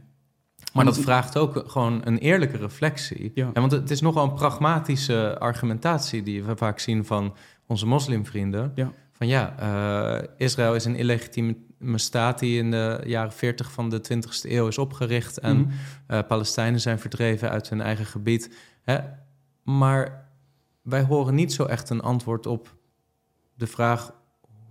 Maar dat vraagt ook gewoon een eerlijke reflectie. Ja. want het is nogal een pragmatische argumentatie die we vaak zien van onze moslimvrienden. Ja. Van ja, eh, Israël is een illegitieme staat die in de jaren 40 van de 20e eeuw is opgericht. En Mhm. eh, Palestijnen zijn verdreven uit hun eigen gebied. Hè? Maar wij horen niet zo echt een antwoord op de vraag...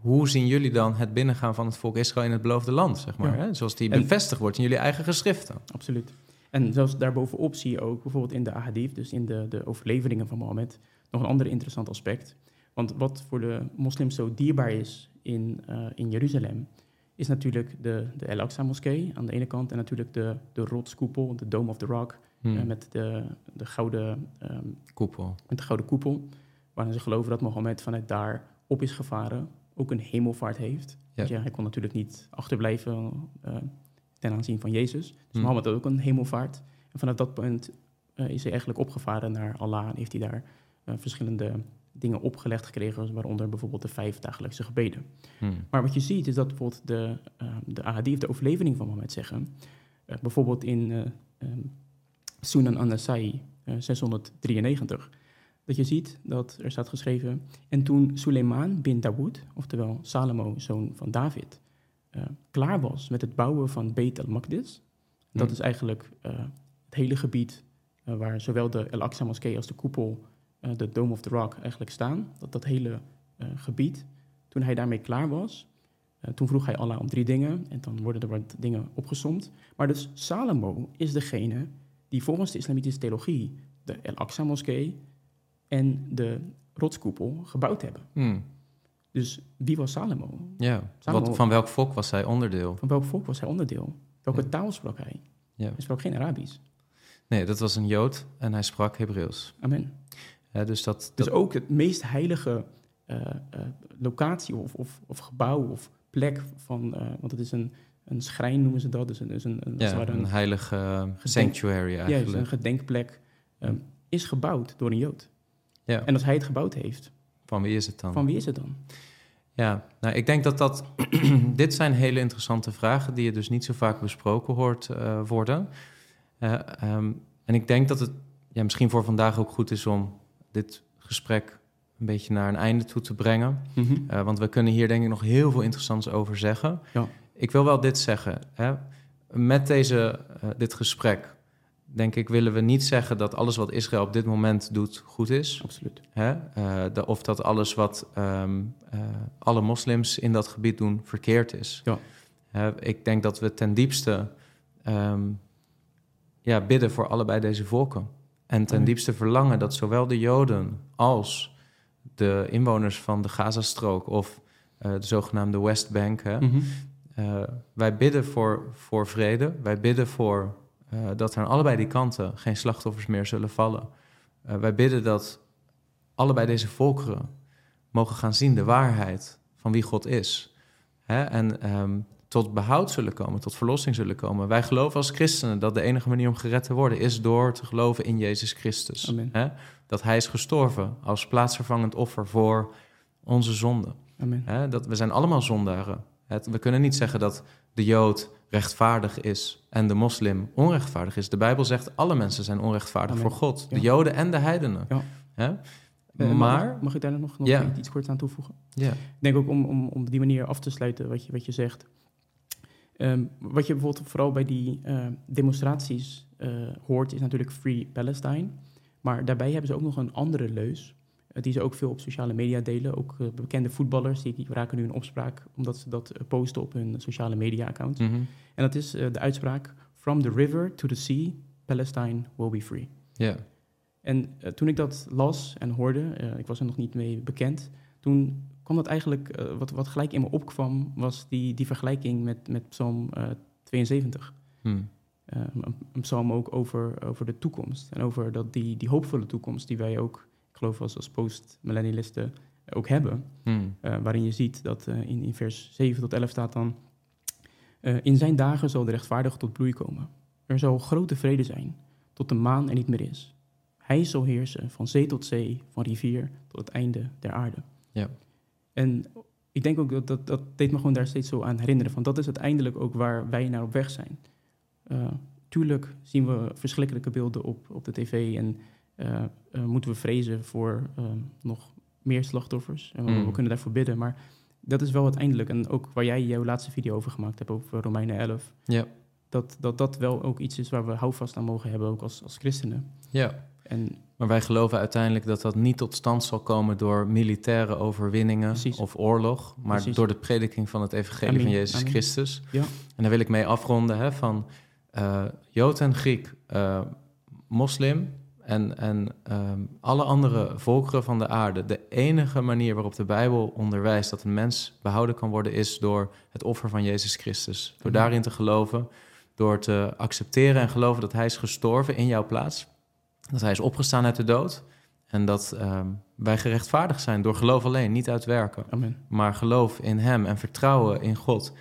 hoe zien jullie dan het binnengaan van het volk Israël in het beloofde land? Zeg maar, Ja. hè? Zoals die En- bevestigd wordt in jullie eigen geschriften. Absoluut. En zelfs daarbovenop zie je ook bijvoorbeeld in de ahadith, dus in de, de overleveringen van Mohammed, nog een ander interessant aspect. Want wat voor de moslims zo dierbaar is in, eh, in Jeruzalem, is natuurlijk de, de El Aqsa-moskee aan de ene kant en natuurlijk de, de rotskoepel, de Dome of the Rock, Hmm. eh, met, de, de gouden, ehm, Koepel. met de gouden koepel, waarin ze geloven dat Mohammed vanuit daar op is gevaren, ook een hemelvaart heeft. Ja. Hij kon natuurlijk niet achterblijven eh, ten aanzien van Jezus. Dus Hmm. Mohammed had ook een hemelvaart. En vanaf dat punt eh, is hij eigenlijk opgevaren naar Allah en heeft hij daar verschillende dingen opgelegd gekregen, waaronder bijvoorbeeld de vijf dagelijkse gebeden. Hmm. Maar wat je ziet is dat bijvoorbeeld de, uh, de ahadith, de overlevering van Mohammed zeggen, eh, bijvoorbeeld in eh, ehm, Sunan an-Nasai eh, 693, dat je ziet dat er staat geschreven, en toen Suleiman bin Dawood, oftewel Salomo, zoon van David, eh, klaar was met het bouwen van Beit al-Maqdis, dat Hmm. is eigenlijk eh, het hele gebied eh, waar zowel de El Aqsa moskee als de koepel, eh, de Dome of the Rock eigenlijk staan, dat dat hele eh, gebied, toen hij daarmee klaar was, eh, toen vroeg hij Allah om drie dingen en dan worden er wat dingen opgesomd. Maar dus Salomo is degene die volgens de islamitische theologie de El Aqsa moskee en de rotskoepel gebouwd hebben. Hmm. Dus wie was Salomo? Ja. Salomo- Wat, van welk volk was hij onderdeel? Van welk volk was hij onderdeel? Welke Ja. taal sprak hij? Ja. Hij sprak geen Arabisch. Nee, dat was een Jood en hij sprak Hebreeuws. Amen. Ja, dus dat, Dus dat- ook het meest heilige eh, eh, locatie of, of, of gebouw of plek van, eh, want het is een, een schrijn noemen ze dat, dus een, dus een, een, ja, een heilige sanctuary eigenlijk. een gedenkplek, ehm, is gebouwd door een Jood. Ja. En als hij het gebouwd heeft, Van wie is het dan? van wie is het dan? Ja, nou, ik denk dat dat... dit zijn hele interessante vragen die je dus niet zo vaak besproken hoort worden. Eh, ehm, en ik denk dat het ja, misschien voor vandaag ook goed is om dit gesprek een beetje naar een einde toe te brengen. Eh, want we kunnen hier denk ik nog heel veel interessants over zeggen. Ja. Ik wil wel dit zeggen. Hè? Met deze, eh, dit gesprek, denk ik, willen we niet zeggen dat alles wat Israël op dit moment doet goed is. Absoluut. Hè? Eh, de- of dat alles wat ehm, eh, alle moslims in dat gebied doen verkeerd is. Ja. Ik denk dat we ten diepste ehm, ja, bidden voor allebei deze volken. En ten diepste verlangen dat zowel de Joden als de inwoners van de Gazastrook of eh, de zogenaamde Westbank, hè, Mhm. eh, wij bidden voor, voor vrede. Wij bidden voor eh, dat er aan allebei die kanten geen slachtoffers meer zullen vallen. Wij bidden dat allebei deze volkeren mogen gaan zien de waarheid van wie God is. Hè? En ehm, tot behoud zullen komen, tot verlossing zullen komen. Wij geloven als christenen dat de enige manier om gered te worden is door te geloven in Jezus Christus. Amen. Hè? Dat Hij is gestorven als plaatsvervangend offer voor onze zonden. Amen. Hè, dat, we zijn allemaal zondaren. Het, we kunnen niet zeggen dat de Jood rechtvaardig is en de moslim onrechtvaardig is. De Bijbel zegt alle mensen zijn onrechtvaardig Amen. voor God. De. Joden en de heidenen. Ja. Hè? Eh, maar, Mag, mag ik daar nog, nog iets kort aan toevoegen? ja, Ik denk ook om, om, om die manier af te sluiten wat je, wat je zegt. Ehm, wat je bijvoorbeeld vooral bij die eh, demonstraties eh, hoort, is natuurlijk Free Palestine. Maar daarbij hebben ze ook nog een andere leus, eh, die ze ook veel op sociale media delen. Ook eh, bekende voetballers, die, die raken nu in opspraak omdat ze dat posten op hun sociale media account. mhm, En dat is de uitspraak, From the river to the sea, Palestine will be free. ja, En toen ik dat las en hoorde, ik was er nog niet mee bekend, toen kwam dat eigenlijk, eh, wat, wat gelijk in me opkwam, was die, die vergelijking met, met Psalm eh, 72. hm, Eh, een, een psalm ook over, over de toekomst. En over dat die, die hoopvolle toekomst die wij ook, ik geloof als, als post-millennialisten, ook hebben. hm, Eh, waarin je ziet dat eh, in, in vers 7 tot 11 staat dan... eh, in zijn dagen zal de rechtvaardige tot bloei komen. Er zal grote vrede zijn, tot de maan er niet meer is. Hij zal heersen van zee tot zee, van rivier tot het einde der aarde. Ja. En ik denk ook dat, dat dat deed me gewoon daar steeds zo aan herinneren. Van dat is uiteindelijk ook waar wij naar op weg zijn. Eh, tuurlijk zien we verschrikkelijke beelden op, op de tv en eh, eh, moeten we vrezen voor eh, nog meer slachtoffers. En we, Mm. we kunnen daarvoor bidden, maar dat is wel uiteindelijk, en ook waar jij jouw laatste video over gemaakt hebt, over Romeinen 11, ja, dat, dat dat wel ook iets is waar we houvast aan mogen hebben, ook als, als christenen. ja. En Maar wij geloven uiteindelijk dat dat niet tot stand zal komen door militaire overwinningen Precies. of oorlog, maar Precies. door de prediking van het evangelie van Jezus. Christus. Ja. En daar wil ik mee afronden hè, van eh, Jood en Griek, eh, moslim en, en ehm, alle andere volkeren van de aarde. De enige manier waarop de Bijbel onderwijst dat een mens behouden kan worden is door het offer van Jezus Christus. Door daarin te geloven, door te accepteren en geloven dat Hij is gestorven in jouw plaats. Dat hij is opgestaan uit de dood. En dat ehm, wij gerechtvaardigd zijn door geloof alleen, niet uit werken. amen. Maar geloof in hem en vertrouwen in God.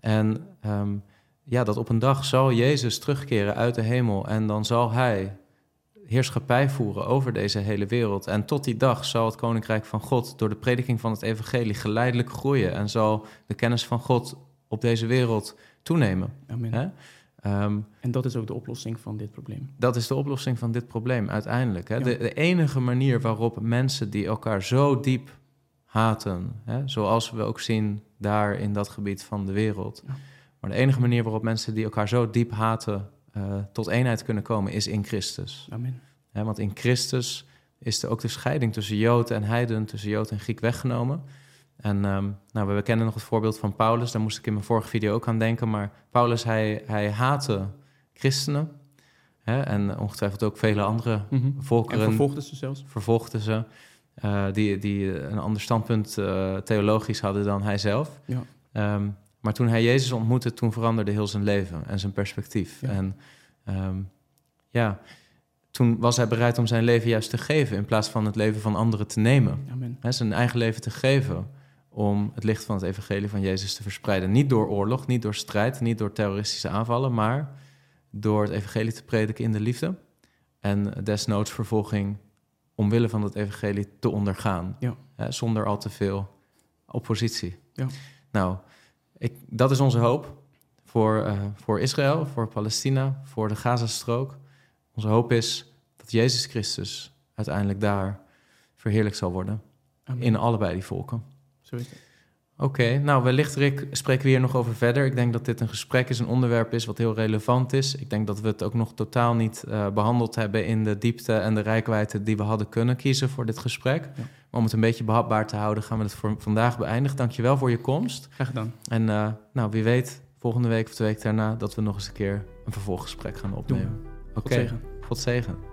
En ehm, ja, dat op een dag zal Jezus terugkeren uit de hemel. En dan zal hij heerschappij voeren over deze hele wereld. En tot die dag zal het koninkrijk van God door de prediking van het evangelie geleidelijk groeien. En zal de kennis van God op deze wereld toenemen. amen. Hè? Ehm, En dat is ook de oplossing van dit probleem. dat is de oplossing van dit probleem uiteindelijk. Hè? Ja. De, de enige manier waarop mensen die elkaar zo diep haten, hè? zoals we ook zien daar in dat gebied van de wereld. Ja. Maar de enige manier waarop mensen die elkaar zo diep haten eh, tot eenheid kunnen komen, is in Christus. Amen. Hè? Want in Christus is er ook de scheiding tussen Jood en Heiden, tussen Jood en Griek weggenomen. En ehm, nou, we kennen nog het voorbeeld van Paulus, daar moest ik in mijn vorige video ook aan denken. Maar Paulus, hij, hij haatte christenen. Hè? En ongetwijfeld ook vele andere Mhm. En volkeren vervolgden ze zelfs. vervolgden ze. eh, die, die een ander standpunt eh, theologisch hadden dan hij zelf. Ja. Ehm, maar toen hij Jezus ontmoette, toen veranderde heel zijn leven en zijn perspectief. Ja. En ehm, ja, toen was hij bereid om zijn leven juist te geven... in plaats van het leven van anderen te nemen. Amen. Zijn eigen leven te geven om het licht van het evangelie van Jezus te verspreiden. Niet door oorlog, niet door strijd, niet door terroristische aanvallen... maar door het evangelie te prediken in de liefde... en desnoods vervolging omwille van het evangelie te ondergaan. Ja. Hè, zonder al te veel oppositie. Ja. Nou, ik, dat is onze hoop voor, eh, voor Israël, voor Palestina, voor de Gazastrook. Onze hoop is dat Jezus Christus uiteindelijk daar verheerlijk zal worden. Amen. In allebei die volken. Oké, nou wellicht Rick spreken we hier nog over verder. Ik denk dat dit een gesprek is, een onderwerp is wat heel relevant is. Ik denk dat we het ook nog totaal niet eh, behandeld hebben in de diepte en de rijkwijde die we hadden kunnen kiezen voor dit gesprek. Maar om het een beetje behapbaar te houden, gaan we het voor vandaag beëindigen. Dankjewel voor je komst. Graag gedaan. En eh, nou, wie weet, volgende week of de week daarna, dat we nog eens een keer een vervolggesprek gaan opnemen. Oké, God zegen. God zegen.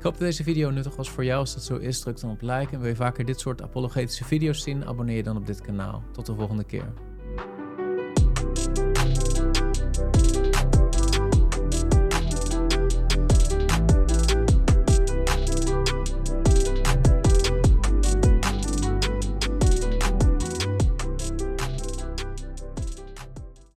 Ik hoop dat deze video nuttig was voor jou. Als dat zo is, druk dan op like. En wil je vaker dit soort apologetische video's zien, abonneer je dan op dit kanaal. Tot de volgende keer.